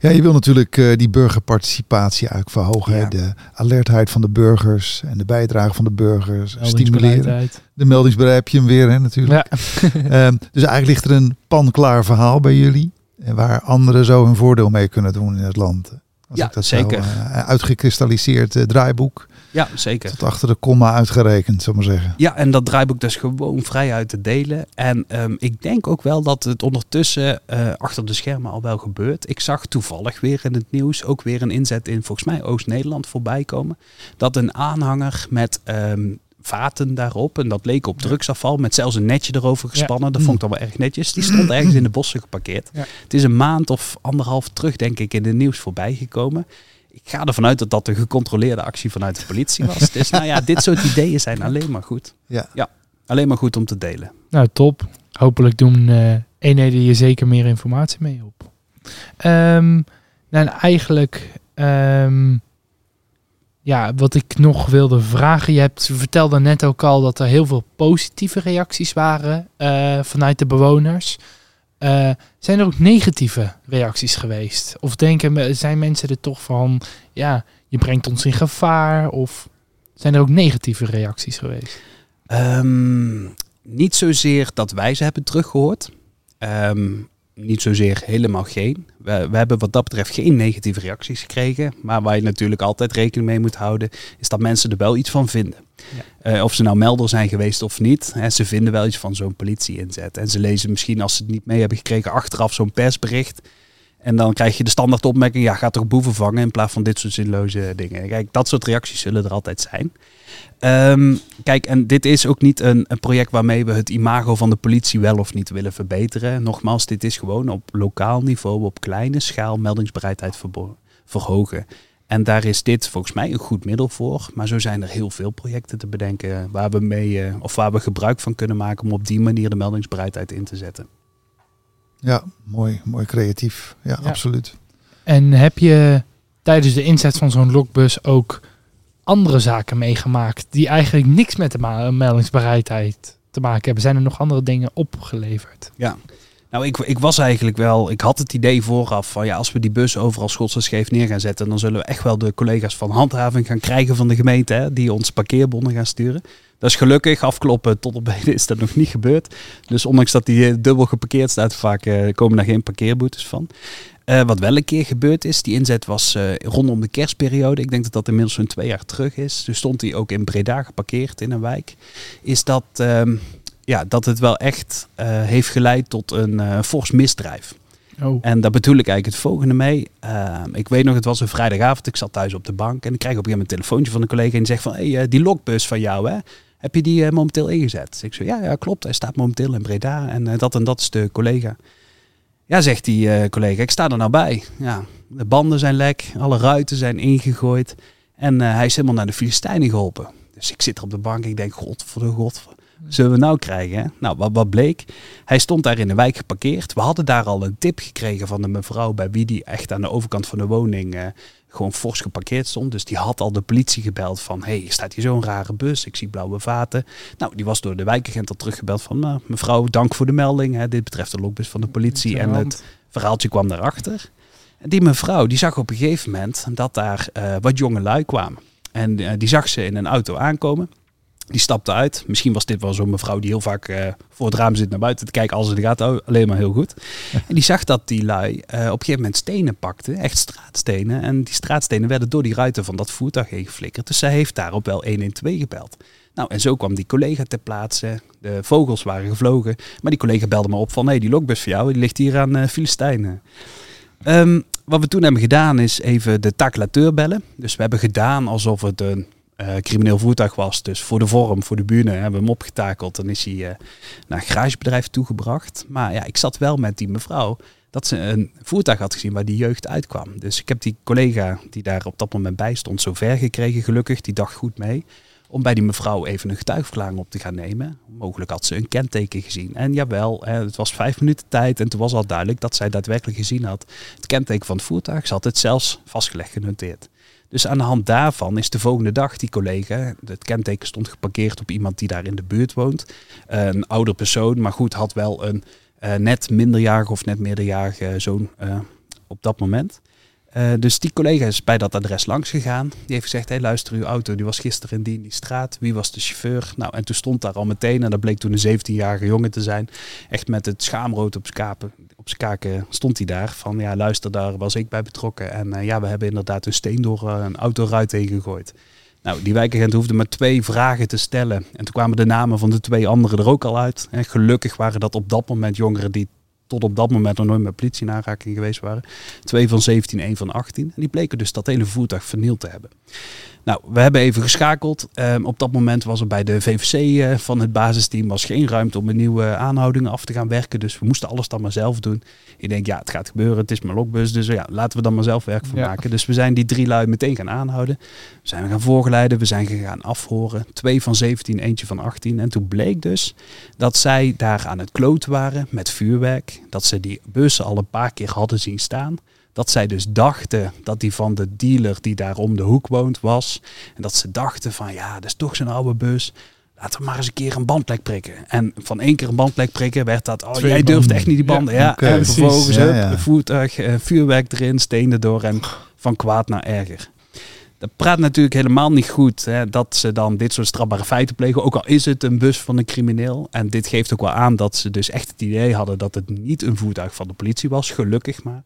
je wil natuurlijk eh, die burgerparticipatie eigenlijk verhogen. hè. Ja. De alertheid van de burgers en de bijdrage van de burgers. Stimuleren. Meldingsbereidheid. De meldingsbereid heb je hem weer, hè, natuurlijk. Ja. Ehm, dus eigenlijk ligt er een panklaar verhaal bij jullie. En waar anderen zo hun voordeel mee kunnen doen in het land. Als Ja, ik dat zeker. Zo, eh, uitgekristalliseerd eh, draaiboek. Ja, zeker. Tot achter de komma uitgerekend, zal ik maar zeggen. Ja, en dat draaiboek dus gewoon vrij uit te delen. En ehm, ik denk ook wel dat het ondertussen eh, achter de schermen al wel gebeurt. Ik zag toevallig weer in het nieuws ook weer een inzet in volgens mij Oost-Nederland voorbij komen. Dat een aanhanger met ehm, vaten daarop, en dat leek op drugsafval, met zelfs een netje erover gespannen. Dat vond ik dan wel erg netjes. Die stond ergens in de bossen geparkeerd. Ja. Het is een maand of anderhalf terug, denk ik, in het nieuws voorbij gekomen. Ik ga ervan uit dat dat een gecontroleerde actie vanuit de politie was. dus nou ja, dit soort ideeën zijn alleen maar goed. Ja. Alleen maar goed om te delen. Nou, top. Hopelijk doen eh eenheden hier zeker meer informatie mee op. Ehm, nou, en eigenlijk, ehm, ja, wat ik nog wilde vragen. Je hebt je vertelde net ook al dat er heel veel positieve reacties waren eh, vanuit de bewoners. Eh, zijn er ook negatieve reacties geweest? Of denken zijn mensen er toch van, ja, je brengt ons in gevaar? Of zijn er ook negatieve reacties geweest? Ehm, niet zozeer dat wij ze hebben teruggehoord. Ehm, niet zozeer helemaal geen. We hebben wat dat betreft geen negatieve reacties gekregen. Maar waar je natuurlijk altijd rekening mee moet houden, is dat mensen er wel iets van vinden. Eh, of ze nou melder zijn geweest of niet. Hè, ze vinden wel iets van zo'n politie-inzet. En ze lezen misschien, als ze het niet mee hebben gekregen, achteraf zo'n persbericht. En dan krijg je de standaard opmerking, ja, gaat toch boeven vangen in plaats van dit soort zinloze dingen. Kijk, dat soort reacties zullen er altijd zijn. Ehm, kijk, en dit is ook niet een, project waarmee we het imago van de politie wel of niet willen verbeteren. Nogmaals, dit is gewoon op lokaal niveau, op kleine schaal meldingsbereidheid verhogen. En daar is dit volgens mij een goed middel voor. Maar zo zijn er heel veel projecten te bedenken waar we mee eh, of waar we gebruik van kunnen maken om op die manier de meldingsbereidheid in te zetten. Ja, mooi, mooi creatief. Ja, Ja. absoluut. En heb je tijdens de inzet van zo'n lokbus ook andere zaken meegemaakt die eigenlijk niks met de meldingsbereidheid te maken hebben? Zijn er nog andere dingen opgeleverd? Nou, ik, ik was eigenlijk wel, ik had het idee vooraf van ja, als we die bus overal schots en scheef neer gaan zetten, dan zullen we echt wel de collega's van handhaving gaan krijgen van de gemeente, hè, die ons parkeerbonnen gaan sturen. Dat is gelukkig, afkloppen tot op heden is dat nog niet gebeurd. Dus ondanks dat die eh, dubbel geparkeerd staat, vaak eh, komen daar geen parkeerboetes van. Eh, wat wel een keer gebeurd is, die inzet was rondom de kerstperiode. Ik denk dat dat inmiddels zo'n twee jaar terug is. Dus stond hij ook in Breda geparkeerd in een wijk. Is dat, ehm, ja, dat het wel echt eh, heeft geleid tot een eh, fors misdrijf. Oh. En daar bedoel ik eigenlijk het volgende mee. Ehm, ik weet nog, het was een vrijdagavond. Ik zat thuis op de bank en ik krijg op een gegeven moment een telefoontje van een collega en die zegt van, hey, eh, die lokbus van jou, hè? Heb je die momenteel ingezet? Ik zo, ja, ja, klopt. Hij staat momenteel in Breda en dat en dat is de collega. Ja, zegt die collega, ik sta er nou bij. Ja, de banden zijn lek, alle ruiten zijn ingegooid en hij is helemaal naar de Filistijnen geholpen. Dus ik zit er op de bank en ik denk, god voor de god, zullen we nou krijgen? Hè? Nou, wat, wat bleek? Hij stond daar in de wijk geparkeerd. We hadden daar al een tip gekregen van de mevrouw bij wie die echt aan de overkant van de woning eh, gewoon fors geparkeerd stond. Dus die had al de politie gebeld van, hé, hey, staat hier zo'n rare bus? Ik zie blauwe vaten. Nou, die was door de wijkagent al teruggebeld van, nou, mevrouw, dank voor de melding. Hè. Dit betreft de lokbus van de politie en het verhaaltje kwam daarachter. En die mevrouw, die zag op een gegeven moment dat daar eh, wat jonge lui kwamen. En eh, die zag ze in een auto aankomen. Die stapte uit. Misschien was dit wel zo'n mevrouw die heel vaak eh, voor het raam zit naar buiten te kijken als het gaat. Oh, alleen maar heel goed. En die zag dat die lui eh, op een gegeven moment stenen pakte. Echt straatstenen. En die straatstenen werden door die ruiten van dat voertuig heen geflikkerd. Dus zij heeft daarop wel 112 gebeld. Nou, en zo kwam die collega ter plaatse. De vogels waren gevlogen. Maar die collega belde me op van... nee, die lokbus voor jou, die ligt hier aan eh Filistijnen. Ehm, wat we toen hebben gedaan is even de takelateur bellen. Dus we hebben gedaan alsof het een eh, crimineel voertuig was. Dus voor de vorm, voor de bühne hebben we hem opgetakeld. Dan is hij eh, naar een garagebedrijf toegebracht. Maar ja, ik zat wel met die mevrouw dat ze een voertuig had gezien waar die jeugd uitkwam. Dus ik heb die collega die daar op dat moment bij stond zover gekregen gelukkig. Die dacht goed mee om bij die mevrouw even een getuigverklaring op te gaan nemen. Mogelijk had ze een kenteken gezien. En jawel, het was vijf minuten tijd en toen was al duidelijk dat zij daadwerkelijk gezien had. Het kenteken van het voertuig, ze had het zelfs vastgelegd genoteerd. Dus aan de hand daarvan is de volgende dag die collega, het kenteken stond geparkeerd op iemand die daar in de buurt woont. Eh, een ouder persoon, maar goed, had wel een eh, net minderjarige of net meerderjarige zoon eh, op dat moment. Eh, dus die collega is bij dat adres langs gegaan. Die heeft gezegd, hey, luister, uw auto die was gisteren in die, die straat. Wie was de chauffeur? Nou, en toen stond daar al meteen, en dat bleek toen een 17-jarige jongen te zijn. Echt met het schaamrood op zijn kaken stond hij daar. Van, ja, luister, daar was ik bij betrokken. En eh, ja, we hebben inderdaad een steen door eh, een autoruit heen gegooid. Nou, die wijkagent hoefde maar twee vragen te stellen. En toen kwamen de namen van de twee anderen er ook al uit. En gelukkig waren dat op dat moment jongeren die tot op dat moment nog nooit met politie in aanraking geweest waren. Twee van 17, één van 18. En die bleken dus dat hele voertuig vernield te hebben. Nou, we hebben even geschakeld. Ehm, op dat moment was er bij de VVC eh, van het basisteam was geen ruimte om een nieuwe aanhouding af te gaan werken. Dus we moesten alles dan maar zelf doen. Ik denk, ja, het gaat gebeuren. Het is mijn lokbus. Dus ja, laten we dan maar zelf werk van Ja. maken. Dus we zijn die drie lui meteen gaan aanhouden. We zijn gaan voorgeleiden. We zijn gaan afhoren. Twee van 17, eentje van 18. En toen bleek dus dat zij daar aan het kloten waren met vuurwerk. Dat ze die bussen al een paar keer hadden zien staan. Dat zij dus dachten dat die van de dealer die daar om de hoek woont was. En dat ze dachten van ja, dat is toch zo'n oude bus. Laten we maar eens een keer een bandlek prikken. En van één keer een bandlek prikken werd dat... Oh, Twee jij durft banden. echt niet die banden. Ja, oké. en Precies, vervolgens ja, ja. voertuig, eh, vuurwerk erin, stenen door en van kwaad naar erger. Dat praat natuurlijk helemaal niet goed hè, dat ze dan dit soort strafbare feiten plegen. Ook al is het een bus van een crimineel. En dit geeft ook wel aan dat ze dus echt het idee hadden dat het niet een voertuig van de politie was. Gelukkig maar.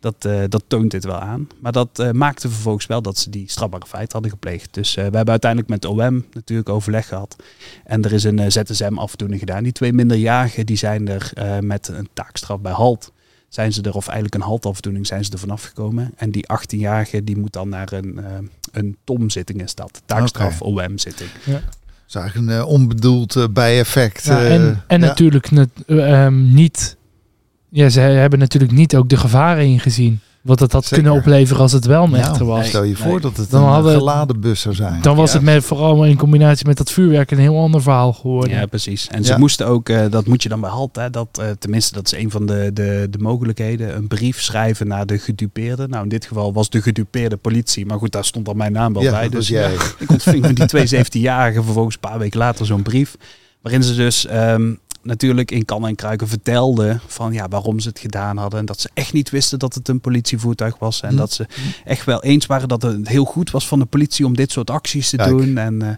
Dat, eh, dat toont dit wel aan. Maar dat eh, maakte vervolgens wel dat ze die strafbare feiten hadden gepleegd. Dus eh, we hebben uiteindelijk met OM natuurlijk overleg gehad. En er is een eh, ZSM-afdoening gedaan. Die twee minderjarigen die zijn er eh, met een taakstraf bij halt. Zijn ze er, of eigenlijk een haltafdoening, zijn ze er vanaf gekomen. En die 18-jarige die moet dan naar een, eh een TOM-zitting is dat. Taakstraf OM-zitting. Dat is eigenlijk een eh, onbedoeld eh, bijeffect. Ja, en en ja. natuurlijk net, eh, ehm, niet. Ja, ze hebben natuurlijk niet ook de gevaren ingezien. wat het had Zeker. kunnen opleveren als het wel Nou, was. Stel je Nee. voor dat het Dan een hadden- geladen bus zou zijn. Dan was Ja. het met, vooral in combinatie met dat vuurwerk een heel ander verhaal geworden. Ja, precies. En ze Ja. moesten ook, eh, dat moet je dan bij halt, hè, dat, eh, tenminste dat is een van de, de, de mogelijkheden, een brief schrijven naar de gedupeerde. Nou, in dit geval was de gedupeerde politie, maar goed, daar stond al mijn naam wel ja, bij. Dus was jij. ik ontving van die twee 17-jarigen vervolgens een paar weken later zo'n brief. Waarin ze dus ehm, natuurlijk in kan en kruiken vertelden van ja, waarom ze het gedaan hadden. En dat ze echt niet wisten dat het een politievoertuig was. En Hm. dat ze echt wel eens waren dat het heel goed was van de politie om dit soort acties te Kijk. doen. En, eh,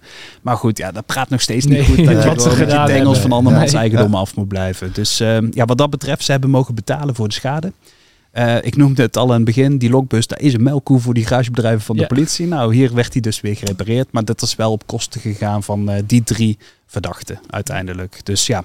maar goed, ja, dat praat nog steeds niet goed. Dat je wat ze gedaan tengels hebben. van andermans Nee. eigendom af moet blijven. Dus ehm, ja, wat dat betreft, ze hebben mogen betalen voor de schade. Eh, ik noemde het al aan het begin, die lokbus, daar is een melkkoe voor die garagebedrijven van de Ja. politie. Nou, hier werd hij dus weer gerepareerd, maar dat is wel op kosten gegaan van eh, die drie verdachten uiteindelijk. Dus ja,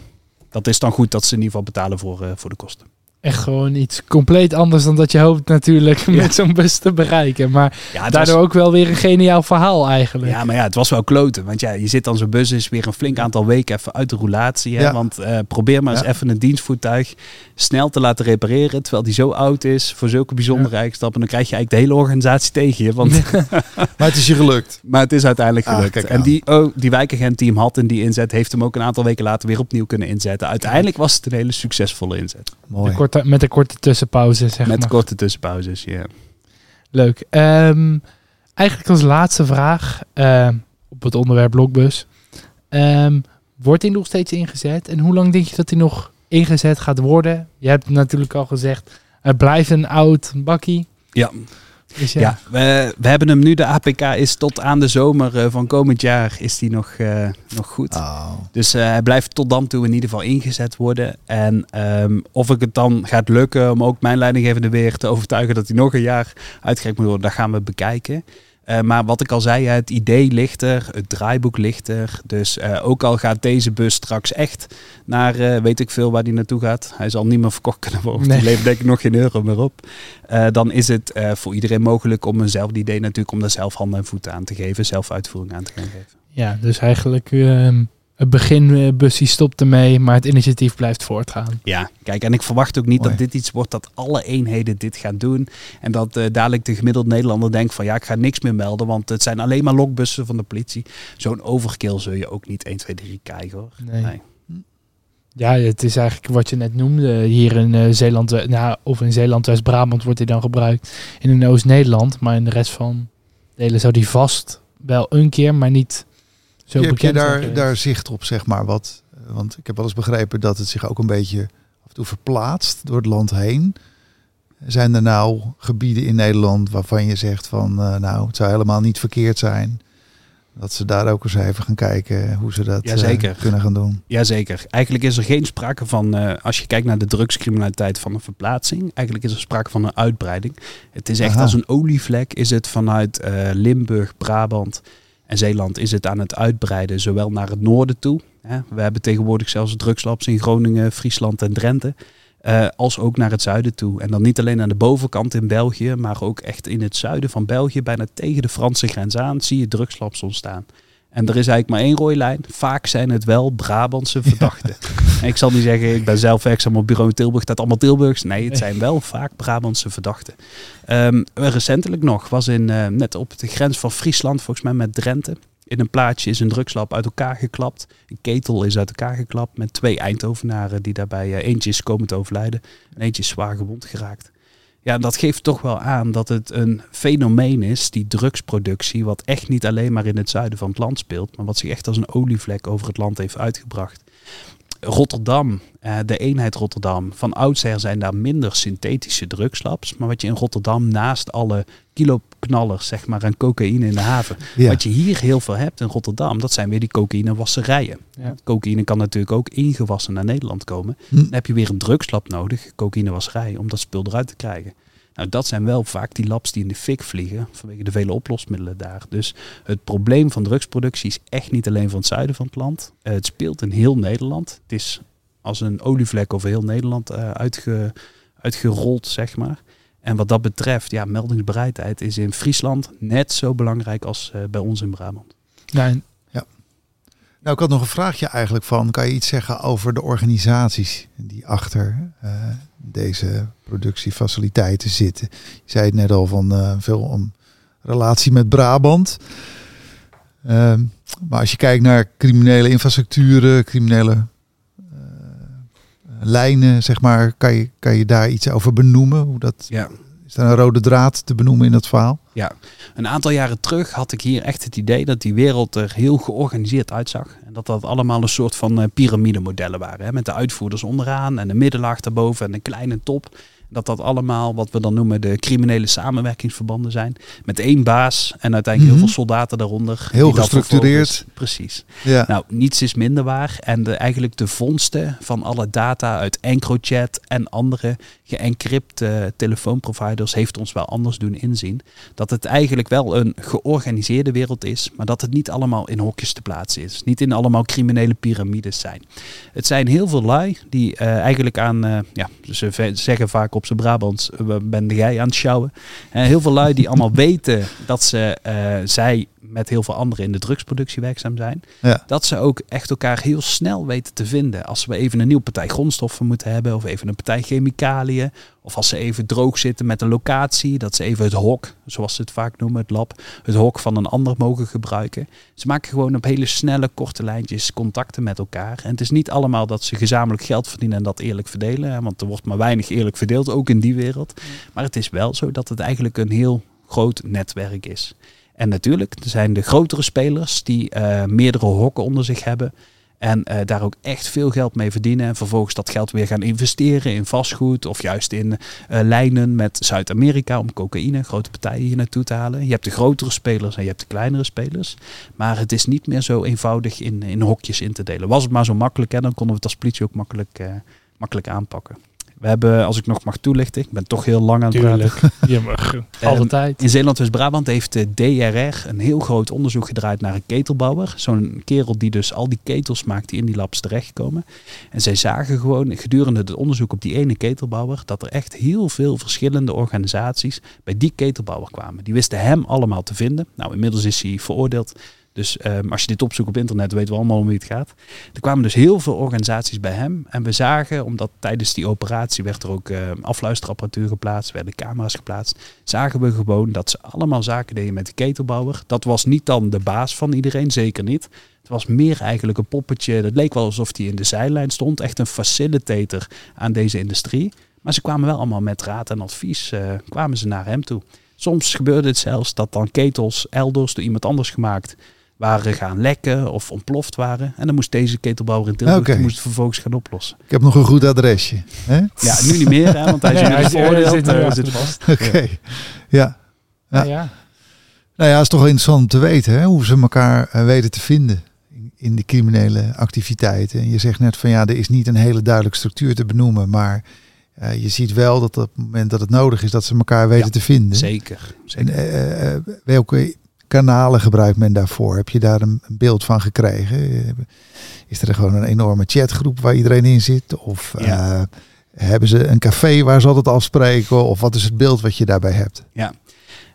dat is dan goed dat ze in ieder geval betalen voor, eh, voor de kosten. Echt gewoon iets compleet anders dan dat je hoopt natuurlijk Ja. met zo'n bus te bereiken. Maar Ja, daardoor was- ook wel weer een geniaal verhaal eigenlijk. Ja, maar ja, het was wel kloten. Want ja, je zit dan zo'n bus is weer een flink aantal weken even uit de roulatie. Hè? Ja. Want eh, probeer maar eens even een dienstvoertuig snel te laten repareren. Terwijl die zo oud is voor zulke bijzondere eigenschappen. Dan krijg je eigenlijk de hele organisatie tegen je. Want, Maar het is je gelukt. maar het is uiteindelijk Ah, gelukt. en die, oh, die wijkagent die hem had en die inzet, heeft hem ook een aantal weken later weer opnieuw kunnen inzetten. Uiteindelijk was het een hele succesvolle inzet. Mooi. Een korte, met een korte tussenpauze, zeg Met maar. korte tussenpauzes, ja. Leuk. Ehm, eigenlijk als laatste vraag ehm, op het onderwerp Blockbus. Ehm, wordt die nog steeds ingezet? En hoe lang denk je dat die nog ingezet gaat worden? Je hebt natuurlijk al gezegd, het blijft een oud bakkie. Ja, Ja. ja, we, we hebben hem nu. De APK is tot aan de zomer eh, van komend jaar is die nog, eh, nog goed. Oh. Dus eh, hij blijft tot dan toe in ieder geval ingezet worden. En ehm, of ik het dan gaat lukken om ook mijn leidinggevende weer te overtuigen dat hij nog een jaar uitgereikt moet worden, dat gaan we bekijken. Eh, maar wat ik al zei, het idee ligt er, het draaiboek ligt er. Dus eh, ook al gaat deze bus straks echt naar, eh, weet ik veel waar die naartoe gaat. Hij zal niet meer verkocht kunnen worden. Nee. Die levert denk ik nog geen euro meer op. Dan is het voor iedereen mogelijk om eenzelfde idee natuurlijk, om daar zelf handen en voeten aan te geven, zelf uitvoering aan te gaan geven. ja dus eigenlijk ehm, het beginbus die stopt ermee, maar het initiatief blijft voortgaan. Ja, kijk, en ik verwacht ook niet Mooi. dat dit iets wordt dat alle eenheden dit gaan doen. En dat eh, dadelijk de gemiddelde Nederlander denkt van ja, ik ga niks meer melden, want het zijn alleen maar lokbussen van de politie. Zo'n overkill zul je ook niet 1, 2, 3 krijgen hoor. Nee. Nee. Ja, het is eigenlijk wat je net noemde. Hier in eh, Zeeland, eh, nou, of in Zeeland, West-Brabant wordt hij dan gebruikt. In Oost-Nederland, maar in de rest van delen zou die vast wel een keer, maar niet zo heb je daar, daar zicht op, zeg maar? Wat, want ik heb wel eens begrepen dat het zich ook een beetje af en toe verplaatst door het land heen. Zijn er nou gebieden in Nederland waarvan je zegt van, eh, nou, het zou helemaal niet verkeerd zijn dat ze daar ook eens even gaan kijken hoe ze dat eh, kunnen gaan doen? Jazeker. Eigenlijk is er geen sprake van, eh, als je kijkt naar de drugscriminaliteit, van een verplaatsing. Eigenlijk is er sprake van een uitbreiding. Het is echt Aha. als een olievlek, is het vanuit Limburg, Brabant en Zeeland is het aan het uitbreiden, zowel naar het noorden toe. Hè. We hebben tegenwoordig zelfs drugslabs in Groningen, Friesland en Drenthe. eh, als ook naar het zuiden toe. En dan niet alleen aan de bovenkant in België, maar ook echt in het zuiden van België, bijna tegen de Franse grens aan, zie je drugslabs ontstaan. En er is eigenlijk maar één rode lijn. Vaak zijn het wel Brabantse verdachten. En ik zal niet zeggen, ik ben zelf werkzaam op bureau in Tilburg, dat allemaal Tilburgs. Nee, het zijn wel vaak Brabantse verdachten. Ehm, recentelijk nog, was in, eh, net op de grens van Friesland, volgens mij met Drenthe. In een plaatsje is een drugslab uit elkaar geklapt. Een ketel is uit elkaar geklapt met twee Eindhovenaren die daarbij eh, eentje is komen te overlijden en eentje is zwaar gewond geraakt. Ja, dat geeft toch wel aan dat het een fenomeen is, die drugsproductie, wat echt niet alleen maar in het zuiden van het land speelt, maar wat zich echt als een olievlek over het land heeft uitgebracht. Rotterdam, eh, de eenheid Rotterdam. Van oudsher zijn daar minder synthetische drugslabs. Maar wat je in Rotterdam naast alle kiloknallers, zeg maar, aan cocaïne in de haven. Ja. Wat je hier heel veel hebt in Rotterdam, dat zijn weer die cocaïnewasserijen. Ja. Cocaïne kan natuurlijk ook ingewassen naar Nederland komen. Hm. Dan heb je weer een drugslab nodig, cocaïnewasserij, om dat spul eruit te krijgen. Nou, dat zijn wel vaak die labs die in de fik vliegen vanwege de vele oplosmiddelen daar. Dus het probleem van drugsproductie is echt niet alleen van het zuiden van het land. Eh, het speelt in heel Nederland. Het is als een olievlek over heel Nederland eh, uitge, uitgerold, zeg maar. En wat dat betreft, ja, meldingsbereidheid is in Friesland net zo belangrijk als eh, bij ons in Brabant. En Nou, ik had nog een vraagje eigenlijk van, kan je iets zeggen over de organisaties die achter uh, deze productiefaciliteiten zitten? Je zei het net al van uh, veel om relatie met Brabant. Uh, maar als je kijkt naar criminele infrastructuren, criminele uh, lijnen, zeg maar, kan je, kan je daar iets over benoemen? Hoe dat, ja. Is een rode draad te benoemen in dat verhaal? Ja, een aantal jaren terug had ik hier echt het idee dat die wereld er heel georganiseerd uitzag. En dat dat allemaal een soort van uh, piramidemodellen waren. Hè? Met de uitvoerders onderaan en de middenlaag daarboven en een kleine top. Dat dat allemaal wat we dan noemen de criminele samenwerkingsverbanden zijn. Met één baas en uiteindelijk mm -hmm. heel veel soldaten daaronder. Heel gestructureerd. Precies. Ja. Nou, niets is minder waar. En de, eigenlijk de vondsten van alle data uit EncroChat en andere geëncrypte telefoonproviders heeft ons wel anders doen inzien. Dat het eigenlijk wel een georganiseerde wereld is, maar dat het niet allemaal in hokjes te plaatsen is. Niet in allemaal criminele piramides zijn. Het zijn heel veel lui die uh, eigenlijk aan, uh, ja, ze zeggen vaak op zijn Brabants, uh, ben jij aan het sjouwen. heel veel lui die allemaal weten dat ze, zij met heel veel anderen in de drugsproductie werkzaam zijn. Ja. Dat ze ook echt elkaar heel snel weten te vinden. Als we even een nieuwe partij grondstoffen moeten hebben, of even een partij chemicaliën, of als ze even droog zitten met een locatie, dat ze even het hok, zoals ze het vaak noemen, het lab, het hok van een ander mogen gebruiken. Ze maken gewoon op hele snelle, korte lijntjes contacten met elkaar. En het is niet allemaal dat ze gezamenlijk geld verdienen en dat eerlijk verdelen, want er wordt maar weinig eerlijk verdeeld, ook in die wereld. Maar het is wel zo dat het eigenlijk een heel groot netwerk is. En natuurlijk, er zijn de grotere spelers die uh, meerdere hokken onder zich hebben. En uh, daar ook echt veel geld mee verdienen. En vervolgens dat geld weer gaan investeren in vastgoed. Of juist in uh, lijnen met Zuid-Amerika om cocaïne, grote partijen hier naartoe te halen. Je hebt de grotere spelers en je hebt de kleinere spelers. Maar het is niet meer zo eenvoudig in, in hokjes in te delen. Was het maar zo makkelijk, hè, dan konden we het als politie ook makkelijk, makkelijk aanpakken. We hebben, als ik nog mag toelichten, ik ben toch heel lang aan het Tuurlijk. praten. Je mag alle Um, tijd. In Zeeland-West-Brabant heeft de DRR een heel groot onderzoek gedraaid naar een ketelbouwer. Zo'n kerel die dus al die ketels maakt die in die labs terechtkomen. En zij zagen gewoon gedurende het onderzoek op die ene ketelbouwer dat er echt heel veel verschillende organisaties bij die ketelbouwer kwamen. Die wisten hem allemaal te vinden. Nou, inmiddels is hij veroordeeld. Dus um, als je dit opzoekt op internet, weten we allemaal om wie het gaat. Er kwamen dus heel veel organisaties bij hem. En we zagen, omdat tijdens die operatie werd er ook uh, afluisterapparatuur geplaatst, werden camera's geplaatst. Zagen we gewoon dat ze allemaal zaken deden met de ketelbouwer. Dat was niet dan de baas van iedereen, zeker niet. Het was meer eigenlijk een poppetje. Dat leek wel alsof hij in de zijlijn stond. Echt een facilitator aan deze industrie. Maar ze kwamen wel allemaal met raad en advies, uh, kwamen ze naar hem toe. Soms gebeurde het zelfs dat dan ketels elders door iemand anders gemaakt waren gaan lekken of ontploft waren. En dan moest deze ketelbouwer in Tilburg die moest het vervolgens gaan oplossen. Ik heb nog een goed adresje. hè? Ja, nu niet meer, hè, want hij is Nee, inmiddels hij zit- veroordeeld. hij zit er zit vast. Oké. Ja. Ja. Ja. ja. Nou ja, het is toch interessant om te weten hè, hoe ze elkaar eh, weten te vinden in, in de criminele activiteiten. En je zegt net van ja, er is niet een hele duidelijke structuur te benoemen, maar eh, je ziet wel dat op het moment dat het nodig is, dat ze elkaar weten Ja, te vinden. Zeker. En zeker. eh, eh, welke kanalen gebruikt men daarvoor? Heb je daar een, beeld van gekregen? Is er gewoon een enorme chatgroep waar iedereen in zit? Of Ja. eh, hebben ze een café waar ze altijd afspreken? Of wat is het beeld wat je daarbij hebt?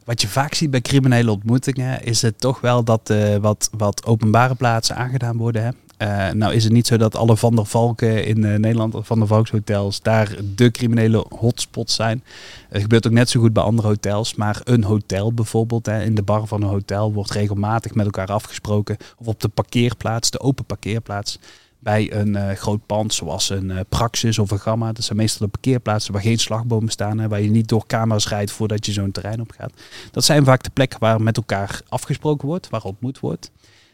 Wat je vaak ziet bij criminele ontmoetingen is het toch wel dat eh, wat, wat openbare plaatsen aangedaan worden. Hè? Eh, nou is het niet zo dat alle Van der Valken in eh, Nederland, Van der Valks hotels, daar de criminele hotspots zijn. Het gebeurt ook net zo goed bij andere hotels, maar een hotel bijvoorbeeld, hè, in de bar van een hotel wordt regelmatig met elkaar afgesproken. Of op de parkeerplaats, de open parkeerplaats. Bij een eh, groot pand zoals een Praxis of een Gamma. Dat zijn meestal de parkeerplaatsen waar geen slagbomen staan. Hè, waar je niet door camera's rijdt voordat je zo'n terrein op gaat. Dat zijn vaak de plekken waar met elkaar afgesproken wordt, waar ontmoet wordt.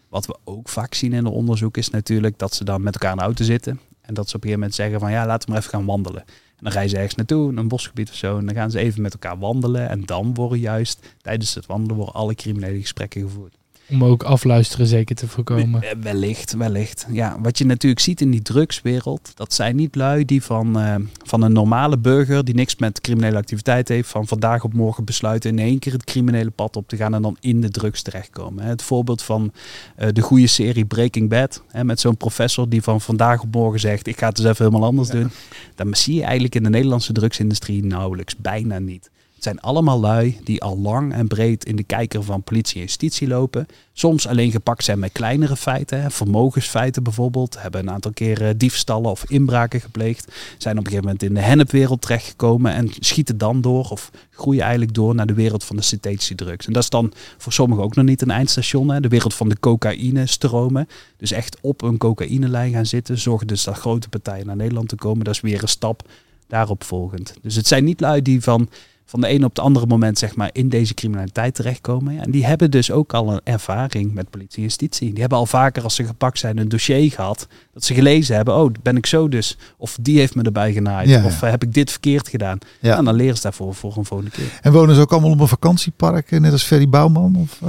Wat we ook vaak zien in het onderzoek is natuurlijk dat ze dan met elkaar in de auto zitten. En dat ze op een gegeven moment zeggen van ja, laten we maar even gaan wandelen. En dan rijden ze ergens naartoe, een bosgebied of zo. En dan gaan ze even met elkaar wandelen. En dan worden juist tijdens het wandelen worden alle criminele gesprekken gevoerd. Om ook afluisteren zeker te voorkomen. Wellicht, wellicht. Ja, wat je natuurlijk ziet in die drugswereld, dat zijn niet lui die van, eh, van een normale burger die niks met criminele activiteit heeft, van vandaag op morgen besluiten in één keer het criminele pad op te gaan en dan in de drugs terechtkomen. Het voorbeeld van eh, de goede serie Breaking Bad, hè, met zo'n professor die van vandaag op morgen zegt, ik ga het dus even helemaal anders doen. Dan zie je eigenlijk in de Nederlandse drugsindustrie nauwelijks, bijna niet. Het zijn allemaal lui die al lang en breed in de kijker van politie en justitie lopen. Soms alleen gepakt zijn met kleinere feiten, vermogensfeiten bijvoorbeeld. Hebben een aantal keren diefstallen of inbraken gepleegd. Zijn op een gegeven moment in de hennepwereld terechtgekomen en schieten dan door of groeien eigenlijk door naar de wereld van de synthetische drugs. En dat is dan voor sommigen ook nog niet een eindstation. Hè. De wereld van de cocaïne stromen. Dus echt op een cocaïnelijn gaan zitten. Zorgen dus dat grote partijen naar Nederland te komen. Dat is weer een stap daarop volgend. Dus het zijn niet lui die van van de ene op het andere moment zeg maar in deze criminaliteit terechtkomen. Ja, en die hebben dus ook al een ervaring met politie en justitie. Die hebben al vaker als ze gepakt zijn een dossier gehad. Dat ze gelezen hebben, oh ben ik zo dus. Of die heeft me erbij genaaid. Ja. Of eh, heb ik dit verkeerd gedaan. Ja. En dan leren ze daarvoor voor een volgende keer. En wonen ze ook allemaal op een vakantiepark, eh, net als Ferry Bouwman? Of?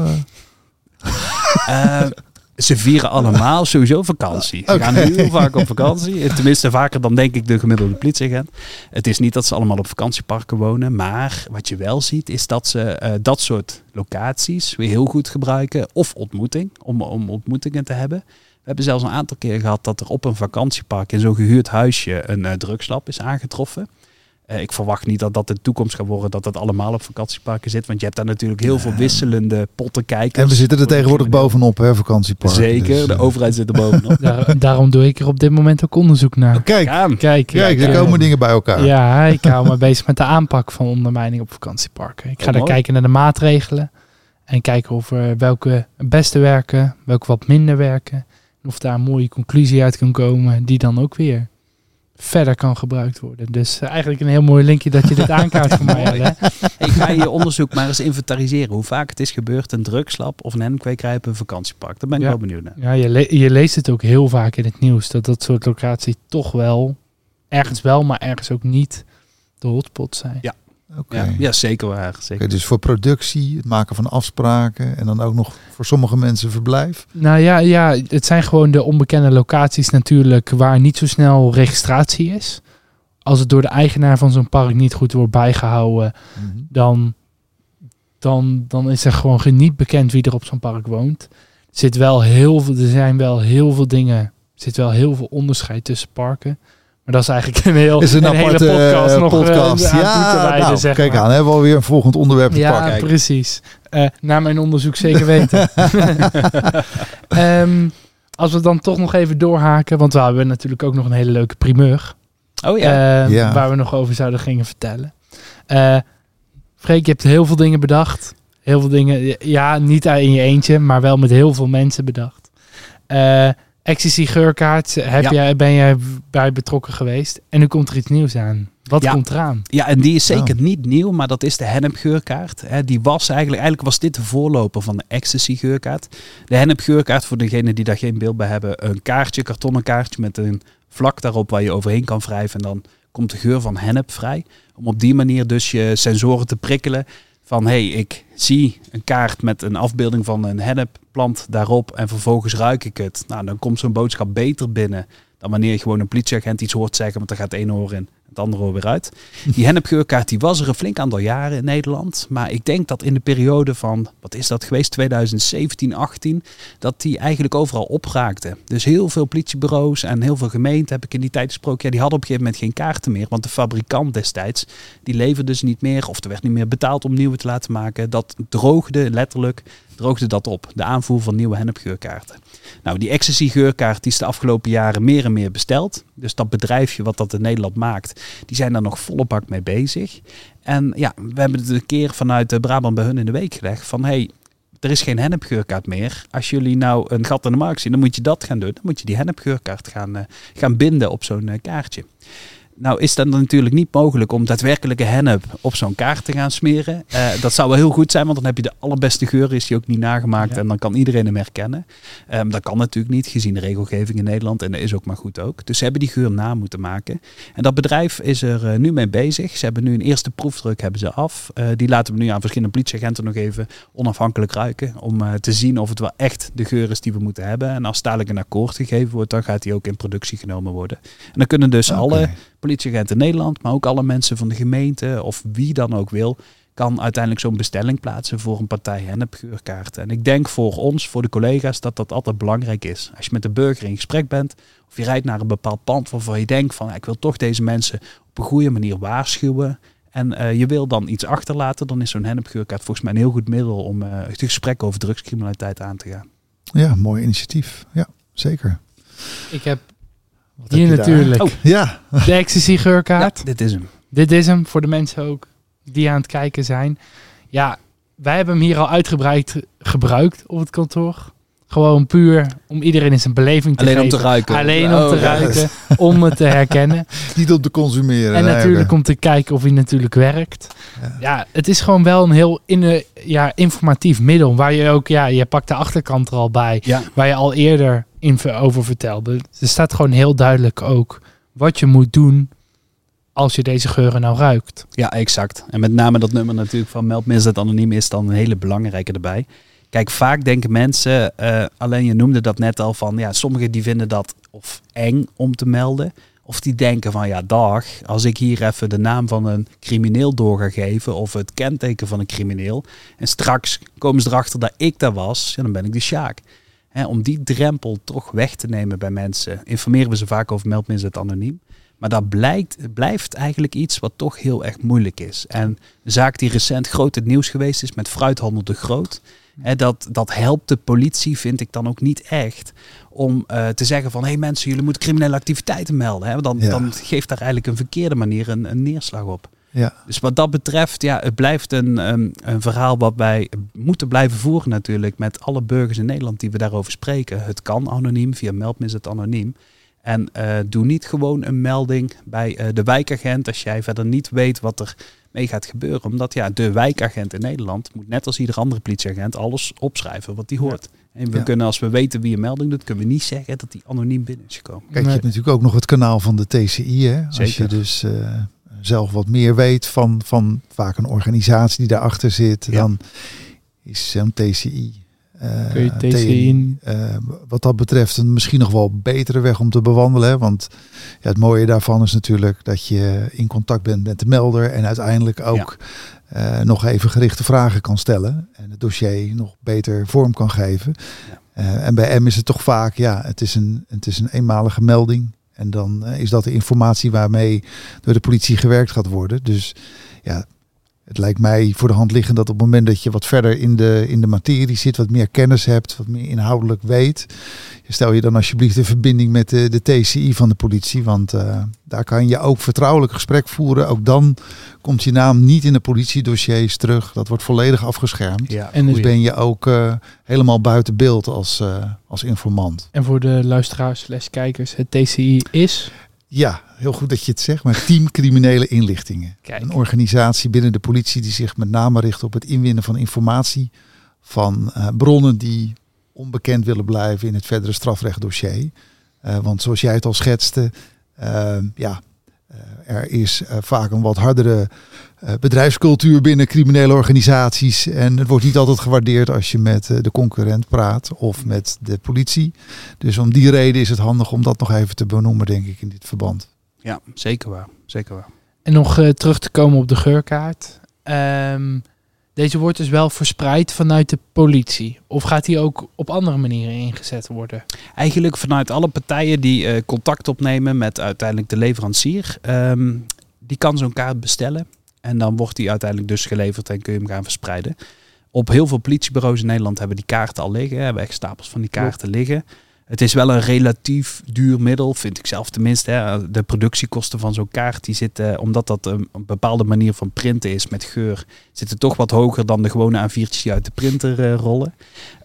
Eh, ze vieren allemaal sowieso vakantie. Ze gaan heel vaak op vakantie. Tenminste, vaker dan denk ik de gemiddelde politieagent. Het is niet dat ze allemaal op vakantieparken wonen. Maar wat je wel ziet, is dat ze eh, dat soort locaties weer heel goed gebruiken. Of ontmoeting, om, om ontmoetingen te hebben. We hebben zelfs een aantal keer gehad dat er op een vakantiepark in zo'n gehuurd huisje een uh, drugslab is aangetroffen. Uh, ik verwacht niet dat dat de toekomst gaat worden, dat het allemaal op vakantieparken zit. Want je hebt daar natuurlijk heel veel wisselende pottenkijkers. En we zitten er tegenwoordig bovenop, hè, vakantiepark. Zeker, dus, de uh, overheid zit er bovenop. Daar, daarom doe ik er op dit moment ook onderzoek naar. Kijk, Ja, Kijk, kijk, er eh, komen dingen bij elkaar. Ja, ik hou me bezig met de aanpak van ondermijning op vakantieparken. Ik ga Oh, daar mooi. kijken naar de maatregelen. En kijken of er welke het beste werken, welke wat minder werken. En of daar een mooie conclusie uit kan komen, die dan ook weer verder kan gebruikt worden. Dus eh, eigenlijk een heel mooi linkje dat je dit aankaart voor mij. Hè? Ik ga je onderzoek maar eens inventariseren. Hoe vaak het is gebeurd, een drugslab of een hennepkwekerij op een vakantiepark. Daar ben ik Ja. wel benieuwd naar. Ja, je, le- je leest het ook heel vaak in het nieuws. Dat dat soort locaties toch wel, ergens wel, maar ergens ook niet de hotspot zijn. Oké. Ja, ja, zeker waar. Zeker. Dus voor productie, het maken van afspraken en dan ook nog voor sommige mensen verblijf. Nou ja, ja, het zijn gewoon de onbekende locaties natuurlijk waar niet zo snel registratie is. Als het door de eigenaar van zo'n park niet goed wordt bijgehouden, Mhm. dan, dan, dan is er gewoon geen- niet bekend wie er op zo'n park woont. Er, zit wel heel veel, er zijn wel heel veel dingen, er zit wel heel veel onderscheid tussen parken. Maar dat is eigenlijk een, heel, Is een, een hele podcast eh, nog eh, podcast. aan toe te ja, wijden, nou, zeg kijk maar. aan, hebben we alweer een volgend onderwerp te Ja, pakken. precies. Eh na mijn onderzoek zeker weten. Ehm, als we dan toch nog even doorhaken, want we hebben natuurlijk ook nog een hele leuke primeur. Oh ja. eh, Ja. Waar we nog over zouden gingen vertellen. Eh Freek, je hebt heel veel dingen bedacht. Heel veel dingen, ja, niet in je eentje, maar wel met heel veel mensen bedacht. Ecstasy geurkaart, heb Ja. jij, ben jij bij betrokken geweest? En nu komt er iets nieuws aan. Wat Ja. komt eraan? Ja, en die is zeker Oh. niet nieuw, maar dat is de hennepgeurkaart. Hè, die was eigenlijk, eigenlijk was dit de voorloper van de ecstasy geurkaart. De hennepgeurkaart, voor degenen die daar geen beeld bij hebben, een kaartje, kartonnen kaartje met een vlak daarop waar je overheen kan wrijven. En dan komt de geur van hennep vrij. Om op die manier dus je sensoren te prikkelen van hey, ik zie een kaart met een afbeelding van een hennepplant daarop en vervolgens ruik ik het. Nou, dan komt zo'n boodschap beter binnen dan wanneer je gewoon een politieagent iets hoort zeggen, want dan gaat het ene oor in, het andere oor weer uit. Die hennepgeurkaart die was er een flink aantal jaren in Nederland. Maar ik denk dat in de periode van, wat is dat geweest, 2017, 18, dat die eigenlijk overal opraakte. Dus heel veel politiebureaus en heel veel gemeenten, heb ik in die tijd gesproken, ja, die hadden op een gegeven moment geen kaarten meer. Want de fabrikant destijds, die leverde dus niet meer, of er werd niet meer betaald om nieuwe te laten maken. Dat droogde letterlijk, droogde dat op. De aanvoer van nieuwe hennepgeurkaarten. Nou, die ecstasy geurkaart die is de afgelopen jaren meer en meer besteld. Dus dat bedrijfje wat dat in Nederland maakt, die zijn daar nog volle bak mee bezig. En ja, we hebben het een keer vanuit eh, Brabant bij hun in de week gelegd van hey, er is geen hennepgeurkaart meer. Als jullie nou een gat in de markt zien, dan moet je dat gaan doen. Dan moet je die hennepgeurkaart gaan, eh, gaan binden op zo'n eh, kaartje. Nou is dat natuurlijk niet mogelijk om daadwerkelijke hennep op zo'n kaart te gaan smeren. Eh, dat zou wel heel goed zijn, want dan heb je de allerbeste geur, is die ook niet nagemaakt Ja. en dan kan iedereen hem herkennen. Ehm, dat kan natuurlijk niet, gezien de regelgeving in Nederland en dat is ook maar goed ook. Dus ze hebben die geur na moeten maken. En dat bedrijf is er eh, nu mee bezig. Ze hebben nu een eerste proefdruk hebben ze af. Eh, die laten we nu aan verschillende politieagenten nog even onafhankelijk ruiken. Om te zien of het wel echt de geur is die we moeten hebben. En als dadelijk een akkoord gegeven wordt, dan gaat die ook in productie genomen worden. En dan kunnen dus alle politieagenten in Nederland, maar ook alle mensen van de gemeente of wie dan ook wil, kan uiteindelijk zo'n bestelling plaatsen voor een partij hennepgeurkaarten. En ik denk voor ons, voor de collega's, dat dat altijd belangrijk is. Als je met de burger in gesprek bent, of je rijdt naar een bepaald pand waarvan je denkt van, ik wil toch deze mensen op een goede manier waarschuwen En eh, je wil dan iets achterlaten, dan is zo'n hennepgeurkaart volgens mij een heel goed middel om uh, het gesprek over drugscriminaliteit aan te gaan. Ja, mooi initiatief. Ja, zeker. Ik heb Wat hier natuurlijk oh. ja. de ecstasy geurkaart. Ja, dit is hem. Dit is hem voor de mensen ook die aan het kijken zijn. Ja, wij hebben hem hier al uitgebreid gebruikt op het kantoor. Gewoon puur om iedereen in zijn beleving te Alleen geven. om te ruiken. Alleen om te Oh, ruiken, om het te herkennen. Niet om te consumeren. En nee, natuurlijk om te kijken of hij natuurlijk werkt. Ja. Ja, het is gewoon wel een heel in, ja, informatief middel. Waar je ook, ja, je pakt de achterkant er al bij. Ja. Waar je al eerder over vertelde. Er staat gewoon heel duidelijk ook wat je moet doen als je deze geuren nou ruikt. Ja, exact. En met name dat nummer natuurlijk van Meld Misdaad Anoniem is dan een hele belangrijke erbij. Kijk, vaak denken mensen, eh, alleen je noemde dat net al van, ja, sommigen die vinden dat of eng om te melden. Of die denken van, ja, dag, als ik hier even de naam van een crimineel door ga geven of het kenteken van een crimineel. En straks komen ze erachter dat ik daar was, ja, dan ben ik de Sjaak. Om die drempel toch weg te nemen bij mensen, informeren we ze vaak over meldmisdaad anoniem. Maar dat blijkt, blijft eigenlijk iets wat toch heel erg moeilijk is. En de zaak die recent groot het nieuws geweest is met fruithandel de Groot. Dat, dat helpt de politie, vind ik dan ook niet echt, om eh, te zeggen van... hé hey mensen, jullie moeten criminele activiteiten melden. Dan, Ja. dan geeft daar eigenlijk een verkeerde manier een, een neerslag op. Ja. Dus wat dat betreft, ja, het blijft een, een, een verhaal wat wij moeten blijven voeren natuurlijk met alle burgers in Nederland die we daarover spreken. Het kan anoniem, via meldmisdaad anoniem. En eh, doe niet gewoon een melding bij eh, de wijkagent als jij verder niet weet wat er mee gaat gebeuren. Omdat ja, de wijkagent in Nederland moet net als ieder andere politieagent alles opschrijven wat die hoort. En we Ja. kunnen, als we weten wie een melding doet, kunnen we niet zeggen dat die anoniem binnen is gekomen. Kijk, je Nee. hebt natuurlijk ook nog het kanaal van de TCI. Hè? Als je dus eh, zelf wat meer weet van, van vaak een organisatie die daarachter zit, Ja. dan is zo'n TCI. Eh, Kun je TNI, eh, wat dat betreft een misschien nog wel betere weg om te bewandelen. hè. Want ja, het mooie daarvan is natuurlijk dat je in contact bent met de melder en uiteindelijk ook eh, nog even gerichte vragen kan stellen en het dossier nog beter vorm kan geven. Ja. En bij M is het toch vaak, ja, het is een, het is een eenmalige melding. En dan is dat de informatie waarmee door de politie gewerkt gaat worden. Dus ja, het lijkt mij voor de hand liggend dat op het moment dat je wat verder in de, in de materie zit, wat meer kennis hebt, wat meer inhoudelijk weet, stel je dan alsjeblieft in verbinding met de, de TCI van de politie. Want eh, daar kan je ook vertrouwelijk gesprek voeren. Ook dan komt je naam niet in de politiedossiers terug. Dat wordt volledig afgeschermd. Ja, En Dus goeie. ben je ook eh, helemaal buiten beeld als, eh, als informant. En voor de luisteraars slash kijkers, het TCI is... Ja, heel goed dat je het zegt, maar Team Criminele Inlichtingen. Kijk. Een organisatie binnen de politie die zich met name richt op het inwinnen van informatie van eh, bronnen die onbekend willen blijven in het verdere strafrechtdossier. Eh, want zoals jij het al schetste, eh, ja, eh, er is vaak een wat hardere bedrijfscultuur binnen criminele organisaties. En het wordt niet altijd gewaardeerd als je met de concurrent praat of met de politie. Dus om die reden is het handig om dat nog even te benoemen, denk ik, in dit verband. Ja, zeker waar. Zeker waar. En nog eh, terug te komen op de geurkaart. Ehm, deze wordt dus wel verspreid vanuit de politie. Of gaat die ook op andere manieren ingezet worden? Eigenlijk vanuit alle partijen die eh, contact opnemen met uiteindelijk de leverancier. ehm, die kan zo'n kaart bestellen. En dan wordt die uiteindelijk dus geleverd en kun je hem gaan verspreiden. Op heel veel politiebureaus in Nederland hebben die kaarten al liggen. Hebben echt stapels van die kaarten liggen. Het is wel een relatief duur middel, vind ik zelf tenminste. Hè. De productiekosten van zo'n kaart, die zitten, omdat dat een, een bepaalde manier van printen is met geur, zitten toch wat hoger dan de gewone A4'tjes die uit de printer eh, rollen.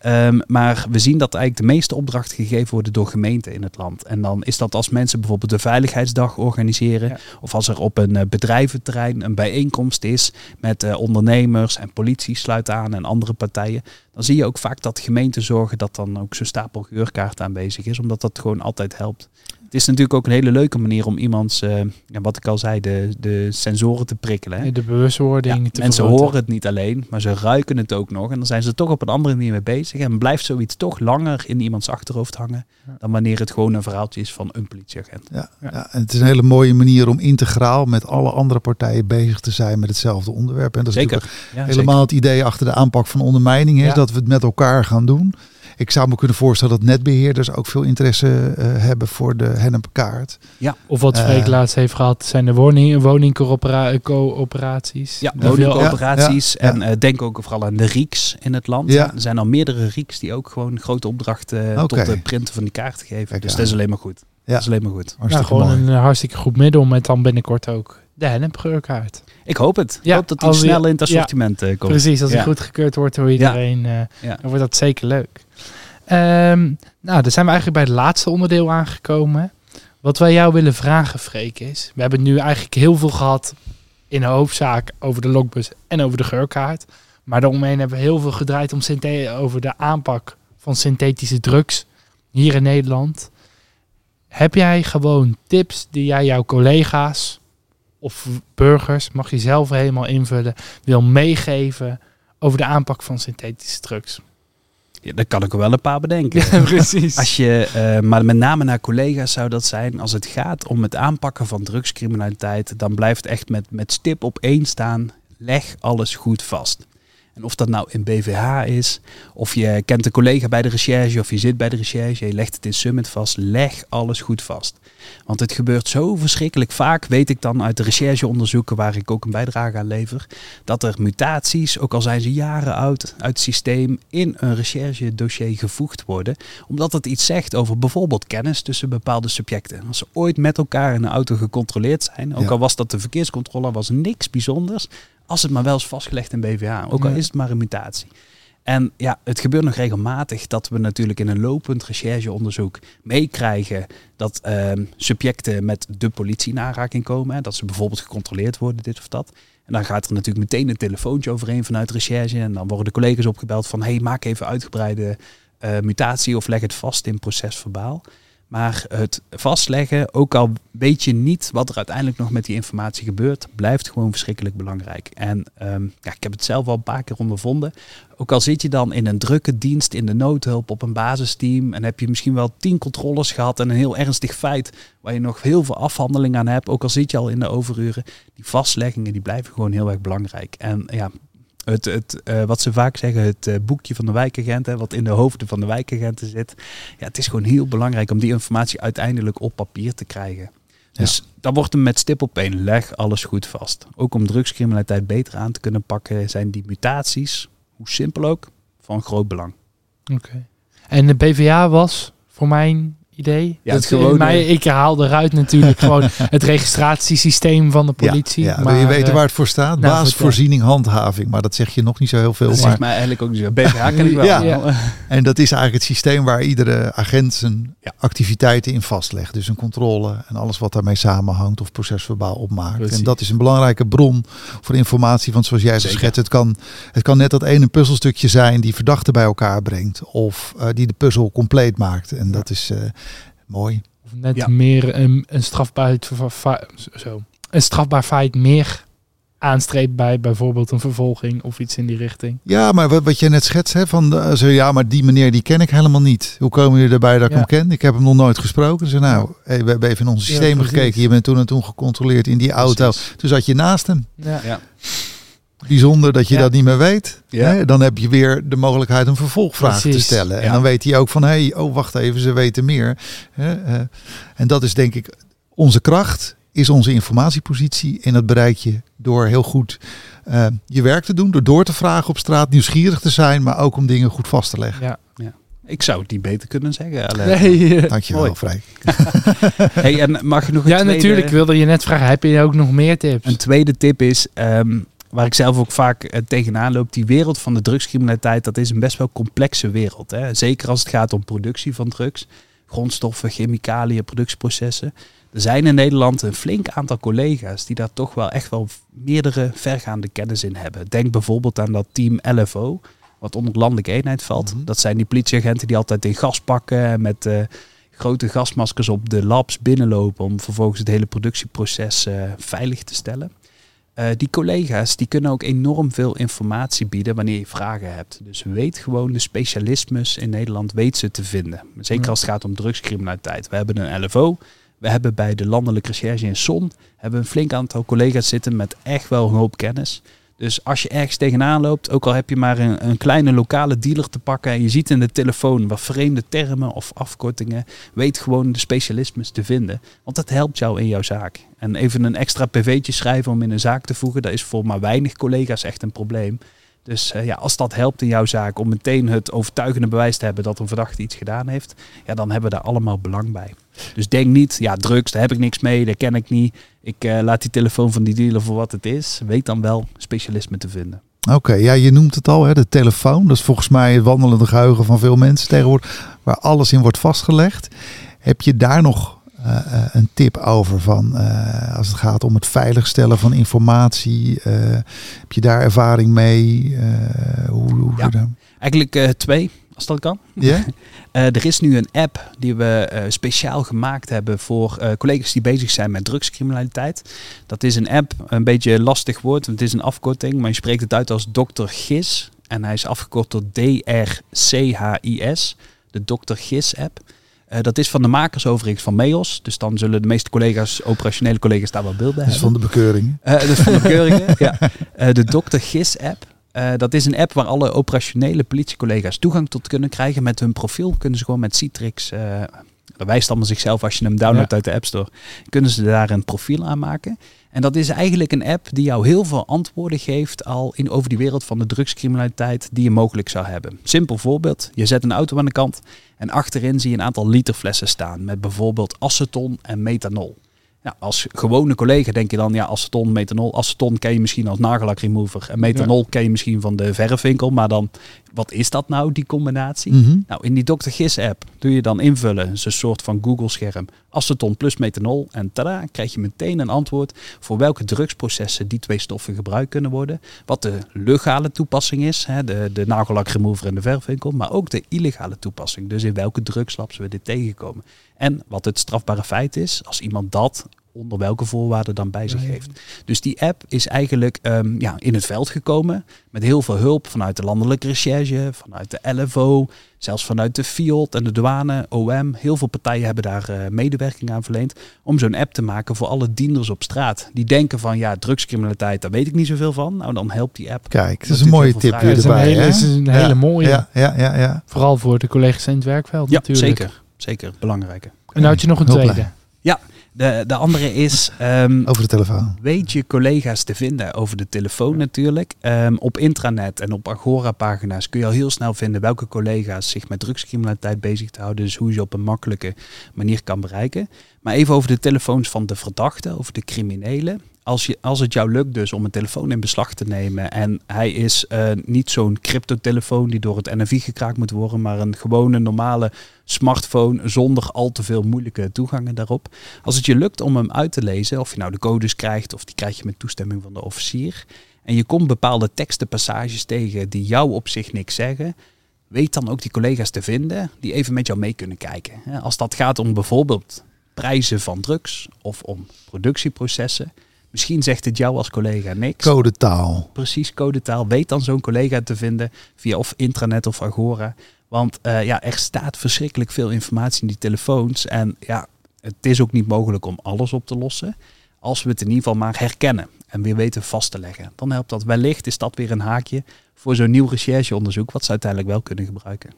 Ehm, maar we zien dat eigenlijk de meeste opdrachten gegeven worden door gemeenten in het land. En dan is dat als mensen bijvoorbeeld de Veiligheidsdag organiseren. Ja. Of als er op een eh, bedrijventerrein een bijeenkomst is met eh, ondernemers en politie sluit aan en andere partijen. Dan zie je ook vaak dat gemeenten zorgen dat dan ook zo'n stapel geurkaarten aanwezig is. Omdat dat gewoon altijd helpt. Het is natuurlijk ook een hele leuke manier om iemands, eh, ja, wat ik al zei, de, de sensoren te prikkelen. Hè? De bewustwording Ja, te mensen horen het niet alleen, maar ze ruiken het ook nog. En dan zijn ze toch op een andere manier mee bezig. En blijft zoiets toch langer in iemands achterhoofd hangen. Ja. Dan wanneer het gewoon een verhaaltje is van een politieagent. Ja, Ja. ja. en het is een hele mooie manier om integraal met alle andere partijen bezig te zijn met hetzelfde onderwerp. En dat is Zeker. helemaal het idee achter de aanpak van ondermijning, is Ja. dat we het met elkaar gaan doen. Ik zou me kunnen voorstellen dat netbeheerders ook veel interesse eh, hebben voor de hennepkaart. Of wat Freek Eh. laatst heeft gehad, zijn de woning, woningcoöperaties. Ja, woningcoöperaties. Ja, ja, En eh, denk ook vooral aan de RIEKs in het land. Ja. Er zijn al meerdere RIEKs die ook gewoon grote opdrachten eh, Oké. tot het printen van die kaarten geven. Kijk dus dat is alleen maar goed. Ja. Dat is alleen maar goed. Nou, Hartstikke gewoon mooi. een hartstikke goed middel met dan binnenkort ook de hennepgeurkaart. Ik hoop het. Ik Ja, hoop dat die snel in het ja. assortiment komt. Precies, als die Ja. goedgekeurd wordt door iedereen, eh, Ja. dan wordt dat zeker leuk. Ehm, nou, dan zijn we eigenlijk bij het laatste onderdeel aangekomen. Wat wij jou willen vragen, Freek, is... We hebben nu eigenlijk heel veel gehad in de hoofdzaak over de logbus en over de geurkaart. Maar daaromheen hebben we heel veel gedraaid om over de aanpak van synthetische drugs hier in Nederland. Heb jij gewoon tips die jij jouw collega's of burgers, mag je zelf helemaal invullen, wil meegeven over de aanpak van synthetische drugs? Ja, daar kan ik er wel een paar bedenken. Ja, precies. Als je, eh, maar met name naar collega's zou dat zijn, als het gaat om het aanpakken van drugscriminaliteit, dan blijft echt met, met stip op één staan, leg alles goed vast. En of dat nou in BVH is, of je kent een collega bij de recherche, of je zit bij de recherche, je legt het in Summit vast, leg alles goed vast. Want het gebeurt zo verschrikkelijk vaak, weet ik dan uit de rechercheonderzoeken waar ik ook een bijdrage aan lever, dat er mutaties, ook al zijn ze jaren oud, uit het systeem in een recherchedossier gevoegd worden omdat het iets zegt over bijvoorbeeld kennis tussen bepaalde subjecten. Als ze ooit met elkaar in een auto gecontroleerd zijn, ook Ja. al was dat de verkeerscontrole, was niks bijzonders, als het maar wel is vastgelegd in BVH, ook al Ja. is het maar een mutatie. En ja, het gebeurt nog regelmatig dat we natuurlijk in een lopend rechercheonderzoek meekrijgen dat ehm, subjecten met de politie in aanraking komen. Hè, dat ze bijvoorbeeld gecontroleerd worden, dit of dat. En dan gaat er natuurlijk meteen een telefoontje overheen vanuit recherche. En dan worden de collega's opgebeld van, hey, maak even uitgebreide eh, mutatie of leg het vast in procesverbaal. Maar het vastleggen, ook al weet je niet wat er uiteindelijk nog met die informatie gebeurt, blijft gewoon verschrikkelijk belangrijk. En ehm, ja, ik heb het zelf al een paar keer ondervonden. Ook al zit je dan in een drukke dienst in de noodhulp op een basisteam en heb je misschien wel tien controles gehad en een heel ernstig feit waar je nog heel veel afhandeling aan hebt, ook al zit je al in de overuren, die vastleggingen die blijven gewoon heel erg belangrijk. En ja, het, het, eh, wat ze vaak zeggen, het eh, boekje van de wijkagent, hè, wat in de hoofden van de wijkagenten zit. Ja, het is gewoon heel belangrijk om die informatie uiteindelijk op papier te krijgen. Dus dan wordt hem met stip op één, leg alles goed vast. Ook om drugscriminaliteit beter aan te kunnen pakken, zijn die mutaties, hoe simpel ook, van groot belang. Oké. En de BVA was, voor mijn idee, Ja, dat het gewone- mij, ik haal eruit natuurlijk gewoon het registratiesysteem van de politie. Ja, ja. maar, wil je weten eh, waar het voor staat? nou, Basisvoorziening, handhaving. Maar dat zeg je nog niet zo heel veel. Dat maar zegt mij eigenlijk ook niet zo. BVH ken ik wel. Ja. Ja. En dat is eigenlijk het systeem waar iedere agent zijn Ja. activiteiten in vastlegt. Dus een controle en alles wat daarmee samenhangt of procesverbaal opmaakt. Precies. En dat is een belangrijke bron voor informatie. Want zoals jij schetst, het kan, het kan net dat ene puzzelstukje zijn die verdachten bij elkaar brengt. Of eh, die de puzzel compleet maakt. En dat is eh, mooi. Of net Ja. meer een, een, strafbaar, zo, een strafbaar feit meer aanstreept bij bijvoorbeeld een vervolging of iets in die richting. Ja, maar wat, wat je net schetst, hè, van eh, zo, ja, maar die meneer die ken ik helemaal niet. Hoe komen jullie erbij dat ik Ja. hem ken? Ik heb hem nog nooit gesproken. Ze nou, hey, we hebben even in onze systemen precies. gekeken. Je bent toen en toen gecontroleerd in die auto. Precies. Toen zat je naast hem. Ja. Ja. Bijzonder dat je Ja. dat niet meer weet. Ja. Hè? Dan heb je weer de mogelijkheid een vervolgvraag te stellen. En Ja. dan weet hij ook van, hé, hey, oh wacht even, ze weten meer. Hè? eh, en dat is denk ik onze kracht, is onze informatiepositie. En dat bereik je door heel goed eh, je werk te doen. Door door te vragen op straat, nieuwsgierig te zijn. Maar ook om dingen goed vast te leggen. Ja. Ik zou het niet beter kunnen zeggen. Alain. Nee, eh, Dankjewel. Freek. Hey, en mag je nog een ja, tweede... natuurlijk wilde je net vragen, heb je ook nog meer tips? Een tweede tip is, ehm, waar ik zelf ook vaak eh, tegenaan loop, die wereld van de drugscriminaliteit, dat is een best wel complexe wereld. Hè? Zeker als het gaat om productie van drugs, grondstoffen, chemicaliën, productieprocessen. Er zijn in Nederland een flink aantal collega's die daar toch wel echt wel meerdere vergaande kennis in hebben. Denk bijvoorbeeld aan dat team LFO, wat onder landelijke eenheid valt. Mhm. Dat zijn die politieagenten die altijd in gas pakken en met eh, grote gasmaskers op de labs binnenlopen om vervolgens het hele productieproces eh, veilig te stellen. Eh, die collega's die kunnen ook enorm veel informatie bieden wanneer je vragen hebt. Dus weet gewoon de specialismes in Nederland, weet ze te vinden. Zeker als het gaat om drugscriminaliteit. We hebben een LFO. We hebben bij de landelijke recherche in SON hebben een flink aantal collega's zitten met echt wel een hoop kennis. Dus als je ergens tegenaan loopt, ook al heb je maar een, een kleine lokale dealer te pakken en je ziet in de telefoon wat vreemde termen of afkortingen, weet gewoon de specialismes te vinden. Want dat helpt jou in jouw zaak. En even een extra pv'tje schrijven om in een zaak te voegen, dat is voor maar weinig collega's echt een probleem. Dus uh, ja, als dat helpt in jouw zaak om meteen het overtuigende bewijs te hebben dat een verdachte iets gedaan heeft, ja, dan hebben we daar allemaal belang bij. Dus denk niet, ja, drugs, daar heb ik niks mee, dat ken ik niet. Ik uh, laat die telefoon van die dealer voor wat het is. Weet dan wel specialisme te vinden. Oké, ja, je noemt het al, hè, de telefoon. Dat is volgens mij het wandelende geheugen van veel mensen tegenwoordig, waar alles in wordt vastgelegd. Heb je daar nog uh, een tip over van uh, als het gaat om het veiligstellen van informatie? Heb je daar ervaring mee? hoe, hoe ja. Eigenlijk twee, als dat kan. Ja? er is nu een app die we speciaal gemaakt hebben voor collega's die bezig zijn met drugscriminaliteit. Dat is een app, een beetje lastig woord, want het is een afkorting, maar je spreekt het uit als Dr. GIS. En hij is afgekort tot D-R-C-H-I-S, de Dr. GIS app. Uh, dat is van de makers overigens van MEOS. Dus dan zullen de meeste collega's, operationele collega's, daar wel beeld bij hebben. Is van de bekeuring. Uh, is van de bekeuringen, ja. Uh, de Dr. GIS app. dat is een app waar alle operationele politiecollega's toegang tot kunnen krijgen. Met hun profiel kunnen ze gewoon met Citrix, dat wijst allemaal zichzelf als je hem downloadt ja. uit de App Store, kunnen ze daar een profiel aan maken. En dat is eigenlijk een app die jou heel veel antwoorden geeft al in, over die wereld van de drugscriminaliteit die je mogelijk zou hebben. Simpel voorbeeld, je zet een auto aan de kant en achterin zie je een aantal literflessen staan met bijvoorbeeld aceton en methanol. Als gewone collega denk je dan, ja, aceton, methanol. Aceton ken je misschien als nagellakremover. En methanol ja. ken je misschien van de verfwinkel. Maar dan, wat is dat nou, die combinatie? Mm -hmm. Nou, in die Dr. Gis app doe je dan invullen. Het is een soort van Google scherm. Aceton plus methanol. En tada, krijg je meteen een antwoord voor welke drugsprocessen die twee stoffen gebruikt kunnen worden. Wat de legale toepassing is, hè, de, de nagellakremover en de verfwinkel. Maar ook de illegale toepassing. Dus in welke drugslabs we dit tegenkomen. En wat het strafbare feit is, als iemand dat onder welke voorwaarden dan bij zich heeft. Dus die app is eigenlijk ehm, ja, in het veld gekomen met heel veel hulp vanuit de landelijke recherche, vanuit de LFO, zelfs vanuit de FIOD en de douane, OM. Heel veel partijen hebben daar eh, medewerking aan verleend om zo'n app te maken voor alle dienders op straat. Die denken van ja, drugscriminaliteit, daar weet ik niet zoveel van. Nou, dan helpt die app. Kijk, dat is een mooie tip weer Dat is een hele, is een Ja, hele mooie. Ja, ja, ja, ja. Vooral voor de collega's in het werkveld Ja, natuurlijk. zeker. Zeker, belangrijke. En nou had je nog een tweede. blij. De, de andere is... ehm, Over de telefoon. Weet je collega's te vinden over de telefoon natuurlijk. Ehm, op intranet en op Agora-pagina's kun je al heel snel vinden welke collega's zich met drugscriminaliteit bezig te houden. Dus hoe je ze op een makkelijke manier kan bereiken. Maar even over de telefoons van de verdachten, over de criminelen. Als, je, als het jou lukt dus om een telefoon in beslag te nemen en hij is eh, niet zo'n cryptotelefoon die door het NFI gekraakt moet worden, maar een gewone normale smartphone zonder al te veel moeilijke toegangen daarop. Als het je lukt om hem uit te lezen, of je nou de codes krijgt of die krijg je met toestemming van de officier, en je komt bepaalde tekstenpassages tegen die jou op zich niks zeggen, weet dan ook die collega's te vinden die even met jou mee kunnen kijken. Als dat gaat om bijvoorbeeld prijzen van drugs of om productieprocessen, misschien zegt het jou als collega niks. Codetaal. Precies, codetaal. Weet dan zo'n collega te vinden via of intranet of Agora. Want eh, ja, er staat verschrikkelijk veel informatie in die telefoons. En ja, het is ook niet mogelijk om alles op te lossen. Als we het in ieder geval maar herkennen en weer weten vast te leggen. Dan helpt dat. Wellicht is dat weer een haakje voor zo'n nieuw rechercheonderzoek. Wat ze uiteindelijk wel kunnen gebruiken.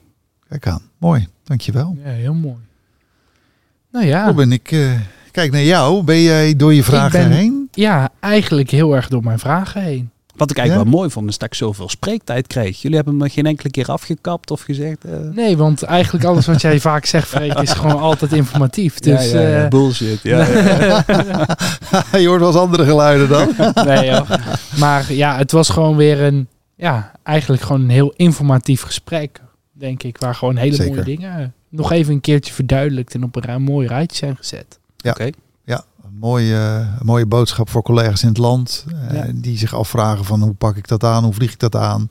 Kijk aan. Mooi. Dankjewel. Ja, heel mooi. Nou ja, Robin, ik eh, kijk naar jou. Ben jij door je vragen ben- heen? Ja, eigenlijk heel erg door mijn vragen heen. Wat ik eigenlijk Ja? wel mooi vond, is dat ik zoveel spreektijd kreeg. Jullie hebben me geen enkele keer afgekapt of gezegd... eh, Nee, want eigenlijk alles wat jij vaak zegt, Freek, is gewoon altijd informatief. Dus ja, ja, ja, eh, bullshit. Ja, ja. je hoort wel eens andere geluiden dan. nee joh. Maar ja, het was gewoon weer een, ja, eigenlijk gewoon een heel informatief gesprek, denk ik. Waar gewoon hele Zeker. mooie dingen nog even een keertje verduidelijkt en op een mooi rijtje zijn gezet. Ja. Oké. Een mooie, een mooie boodschap voor collega's in het land. eh. Die zich afvragen van hoe pak ik dat aan? Hoe vlieg ik dat aan?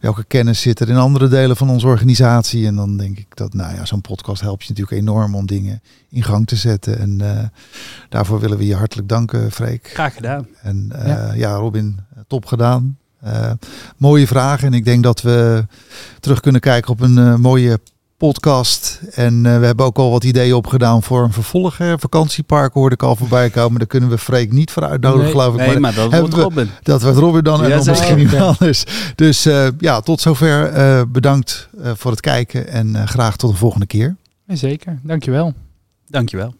Welke kennis zit er in andere delen van onze organisatie? En dan denk ik dat, nou ja, zo'n podcast helpt je natuurlijk enorm om dingen in gang te zetten. En eh, daarvoor willen we je hartelijk danken, Freek. Graag gedaan. En eh, Ja. ja. Robin, top gedaan. Mooie vragen. En ik denk dat we terug kunnen kijken op een mooie podcast. En we hebben ook al wat ideeën opgedaan voor een vervolg. Vakantiepark hoorde ik al voorbij komen. Daar kunnen we Freek niet voor uitnodigen, nee, geloof ik. Nee, maar, dat wordt Robin. Dat wordt Robin dan en Ja, dan misschien iemand anders. Dus eh, ja, tot zover. eh, bedankt eh, voor het kijken en eh, graag tot de volgende keer. Zeker, dankjewel. Dankjewel.